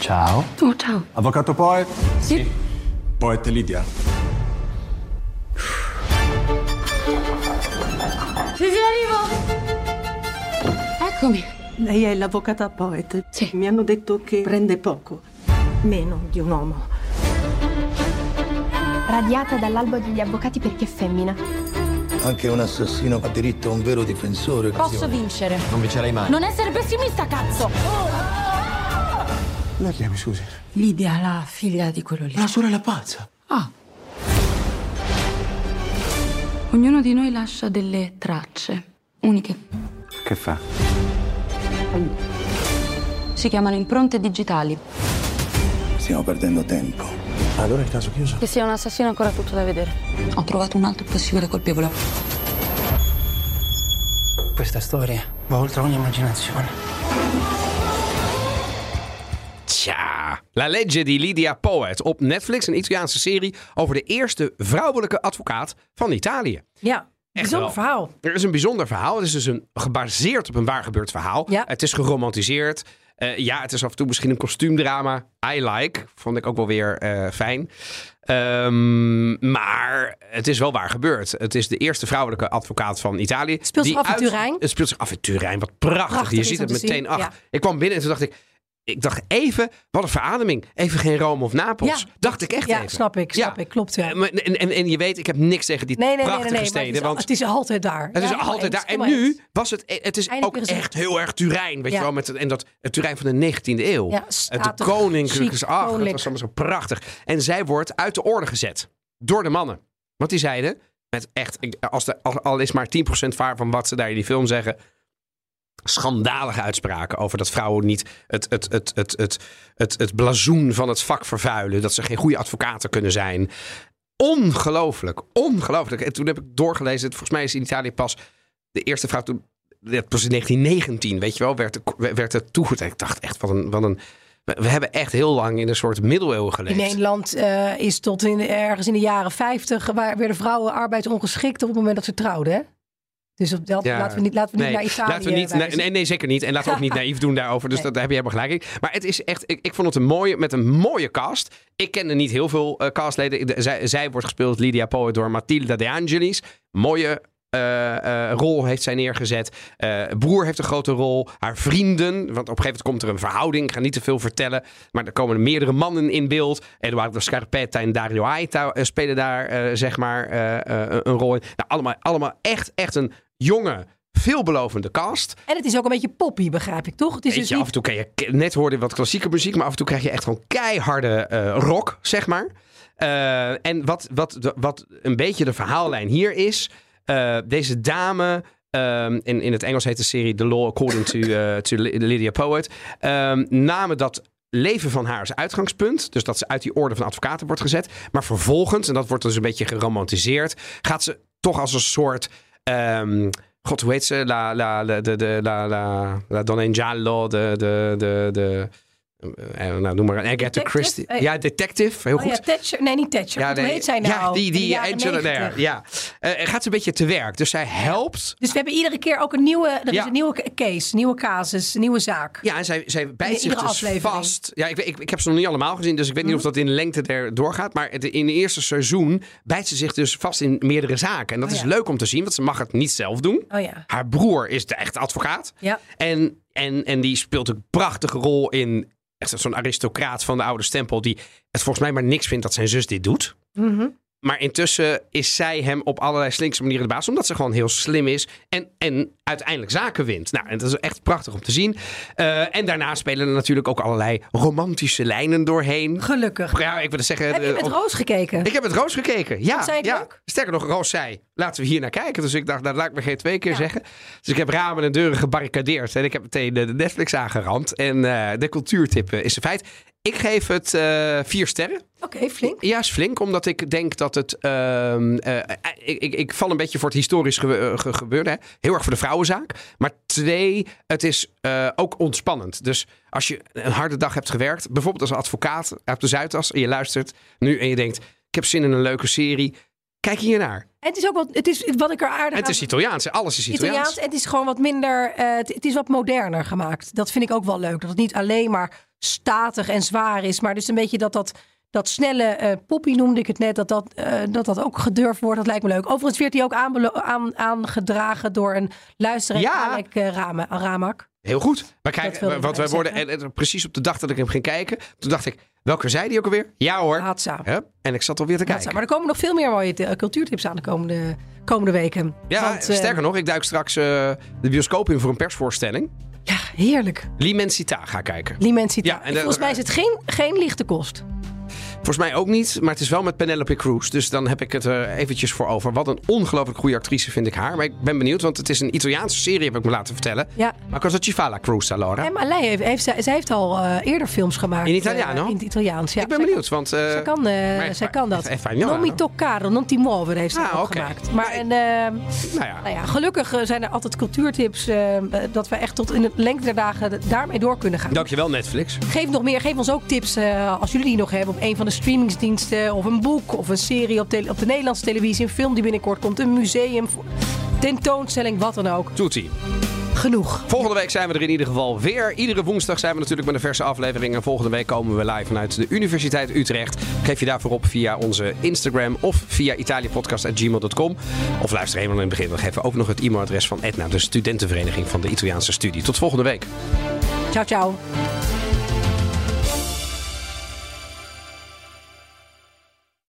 Ciao. Oh, ciao. Avvocato Poet? Sì. Poet Lidia. Eccomi. Lei è l'avvocata Poet. Mi hanno detto che prende poco, meno di un uomo. Radiata dall'albo degli avvocati perché femmina. Anche un assassino ha diritto a un vero difensore. Posso vincere. Non vincerai mai. Non essere pessimista, cazzo. Come la chiami, scusi? Lidia, la figlia di quello lì. La sorella pazza. Ah. Ognuno di noi lascia delle tracce uniche. Che fa? Si chiamano impronte digitali. Stiamo perdendo tempo. Allora il caso chiuso? Che sia un assassino è ancora tutto da vedere. Ho trovato un altro possibile colpevole. Questa storia va oltre ogni immaginazione. Tja, La legge di Lydia Poet op Netflix, een Italiaanse serie over de eerste vrouwelijke advocaat van Italië. Ja, bijzonder wel. verhaal. Er is een bijzonder verhaal. Het is dus een, gebaseerd op een waar gebeurd verhaal. Ja. Het is geromantiseerd. Eh, ja, het is af en toe misschien een kostuumdrama. I like. Vond ik ook wel weer eh, fijn. Ehm, maar het is wel waar gebeurd. Het is de eerste vrouwelijke advocaat van Italië. Speelt zich af in uit- Turijn? Het speelt zich af in Turijn. Wat prachtig. Prachtig Je ziet het te meteen. Ach, ja. Ik kwam binnen en toen dacht ik... Ik dacht even, wat een verademing. Even geen Rome of Napels. Ja, dacht ik echt Ja, even. snap ik, snap ik. Klopt, ja. Eh, En, en, en je weet, ik heb niks tegen die Nee, nee, nee, prachtige nee, nee, maar steden. het is, want het is altijd daar. het is altijd eens, daar. En nu was het, het is Eindelijk ook echt heel erg Turijn. Weet je wel, met het, en dat het Turijn van de 19e eeuw. Ja, Het de koninklijke, ach, dat was allemaal zo prachtig. En zij wordt uit de orde gezet door de mannen. Want die zeiden, met echt, als de, al, al is maar 10% waar van wat ze daar in die film zeggen, schandalige uitspraken over dat vrouwen niet het, het, het, het, het, het, het blazoen van het vak vervuilen. Dat ze geen goede advocaten kunnen zijn. Ongelooflijk, ongelooflijk. En toen heb ik doorgelezen, volgens mij is in Italië pas de eerste vrouw toen, dat pas in 1919, weet je wel, werd, er- werd het toegedaan. Ik dacht echt, wat een, een, we hebben echt heel lang in een soort middeleeuwen In geleefd. Nederland eh, is tot in, ergens in de jaren 50 waar werden vrouwen arbeidsongeschikt op het moment dat ze trouwden. Hè? Dus op dat, Ja. laten we niet, laten we niet nee, naar Italië Laten we niet, nee, nee, nee, zeker niet. En laten we ook niet naïef doen daarover. Dus Nee. dat, daar heb je helemaal gelijk in. Maar het is echt, ik, ik vond het een mooie, met een mooie cast. Ik kende niet heel veel eh, castleden. De- zij, zij wordt gespeeld, Lydia Poet, door Matilda De Angelis. Mooie eh, eh, rol heeft zij neergezet. Eh, broer heeft een grote rol. Haar vrienden. Want op een gegeven moment komt er een verhouding. Ik ga niet te veel vertellen. Maar er komen meerdere mannen in beeld. Eduardo Scarpetta en Dario Aita spelen daar zeg maar een- een rol in. Nou, allemaal, allemaal echt, echt een jonge, veelbelovende cast. En het is ook een beetje poppy, begrijp ik toch? Het is Weet dus je, niet... af en toe kan je, net hoorde wat klassieke muziek, maar af en toe krijg je echt gewoon keiharde eh, rock, zeg maar. Eh, en wat, wat, wat een beetje de verhaallijn hier is, eh, deze dame, ehm, in, in het Engels heet de serie The Law According to, to Ly- Lydia Poet, ehm, namen dat leven van haar als uitgangspunt. Dus dat ze uit die orde van advocaten wordt gezet. Maar vervolgens, en dat wordt dus een beetje geromantiseerd, gaat ze toch als een soort... ehm, God, hoe heet ze? La, la, la, de, de, la, la, la Donna Giallo, de, de, de, de eh, nou, noem maar een Agatha? Christie. Eh, Ja, detective, heel Oh goed. ja, Thatcher. Nee, niet Thatcher. Hoe nee, heet zij nou? Ja, die, die Angela 90. daar. Ja. Eh, gaat ze een beetje te werk. Dus zij helpt. Dus we hebben iedere keer ook een nieuwe... Er is Ja. een nieuwe case, nieuwe casus, nieuwe zaak. Ja, en zij, zij bijt In zich dus aflevering. vast. Ja, ik, ik, ik heb ze nog niet allemaal gezien, dus ik weet niet Mhm. of dat in lengte er doorgaat. Maar het, in het eerste seizoen bijt ze zich dus vast in meerdere zaken. En dat Oh, is ja. leuk om te zien, want ze mag het niet zelf doen. Oh ja. Haar broer is de echte advocaat. Ja. En, en, en die speelt een prachtige rol in. Echt zo'n aristocraat van de oude stempel. die het volgens mij maar niks vindt dat zijn zus dit doet. Mhm. Maar intussen is zij hem op allerlei slinkse manieren de baas. Omdat ze gewoon heel slim is. En, en uiteindelijk zaken wint. Nou, en dat is echt prachtig om te zien. Eh, en daarna spelen er natuurlijk ook allerlei romantische lijnen doorheen. Gelukkig. Ja, ik wil zeggen. Heb je eh, met Roos gekeken? ik heb het Roos gekeken. Ja, zij ja. leuk? Sterker nog, Roos zei: laten we hier naar kijken. Dus ik dacht, dat laat ik me geen twee keer zeggen. Dus ik heb ramen en deuren gebarricadeerd. En ik heb meteen de Netflix aangeramd. En eh, de cultuurtip eh, is een feit. Ik geef het eh, vier sterren. Oké, flink. Ja, is flink, omdat ik denk dat het. ehm, eh, ik, ik, ik val een beetje voor het historisch eh, ge- gebeurde. Hè. Heel erg voor de vrouwenzaak. Maar twee, het is ook ontspannend. Dus als je een harde dag hebt gewerkt, bijvoorbeeld als advocaat op de Zuidas, en je luistert nu en je denkt: ik heb zin in een leuke serie. Kijk hiernaar. En het is ook wat, het is wat ik er aardig En het is aan- Italiaans, alles is Italiaans. Italiaans. En het is gewoon wat minder. het, het is wat moderner gemaakt. Dat vind ik ook wel leuk. Dat het niet alleen maar statig en zwaar is. Maar dus een beetje dat dat. Dat snelle eh poppy noemde ik het net, dat dat, eh, dat dat ook gedurfd wordt. Dat lijkt me leuk. Overigens werd hij ook aan, aangedragen door een luisteraar, Ja. Eh, Rama- Ramak. Heel goed. Maar kijk, want wij worden en, en precies op de dag dat ik hem ging kijken. Toen dacht ik, welke zei die ook alweer? Ja hoor. Hatsa. Hup, en ik zat alweer te kijken. Maar er komen nog veel meer mooie cultuurtips aan de komende, komende weken. Ja, Want, sterker nog, ik duik straks de bioscoop in voor een persvoorstelling. Ja, heerlijk. L'Immensità ga kijken. L'Immensità. Ja, en de- Volgens mij is het geen, geen lichte kost. Volgens mij ook niet, maar het is wel met Penelope Cruz. Dus dan heb ik het er eventjes voor over. Wat een ongelooflijk goede actrice vind ik haar. Maar ik ben benieuwd, want het is een Italiaanse serie, heb ik me laten vertellen. Ja. Maar cosa ci fa la Cruz allora? En Alei heeft, heeft, zij, zij heeft al eh, eerder films gemaakt. In eh, in het Italiaans, ja. ik ben Zij benieuwd, want... eh, kan- Zij kan, eh, maar- zij kan dat. Non mi no? toccare, non ti muovere heeft ze Ah, ook oké. gemaakt. Maar en, eh, Nou ja. nou ja, gelukkig eh, zijn er altijd cultuurtips. eh, eh, dat we echt tot in de lengte der dagen daarmee door kunnen gaan. Dankjewel Netflix. Geef nog meer. Geef ons ook tips eh, als jullie die nog hebben op een van de streamingsdiensten. Of een boek of een serie op, op de Nederlandse televisie. Een film die binnenkort komt. Een museum. Tentoonstelling, wat dan ook. Toetie. Genoeg. Volgende week zijn we er in ieder geval weer. Iedere woensdag zijn we natuurlijk met een verse aflevering. En volgende week komen we live vanuit de Universiteit Utrecht. Geef je daarvoor op via onze Instagram of via italiapodcast.gmail.com. Of luister helemaal in het begin. We geven ook nog het e-mailadres van Etna, de studentenvereniging van de Italiaanse studie. Tot volgende week. Ciao, ciao.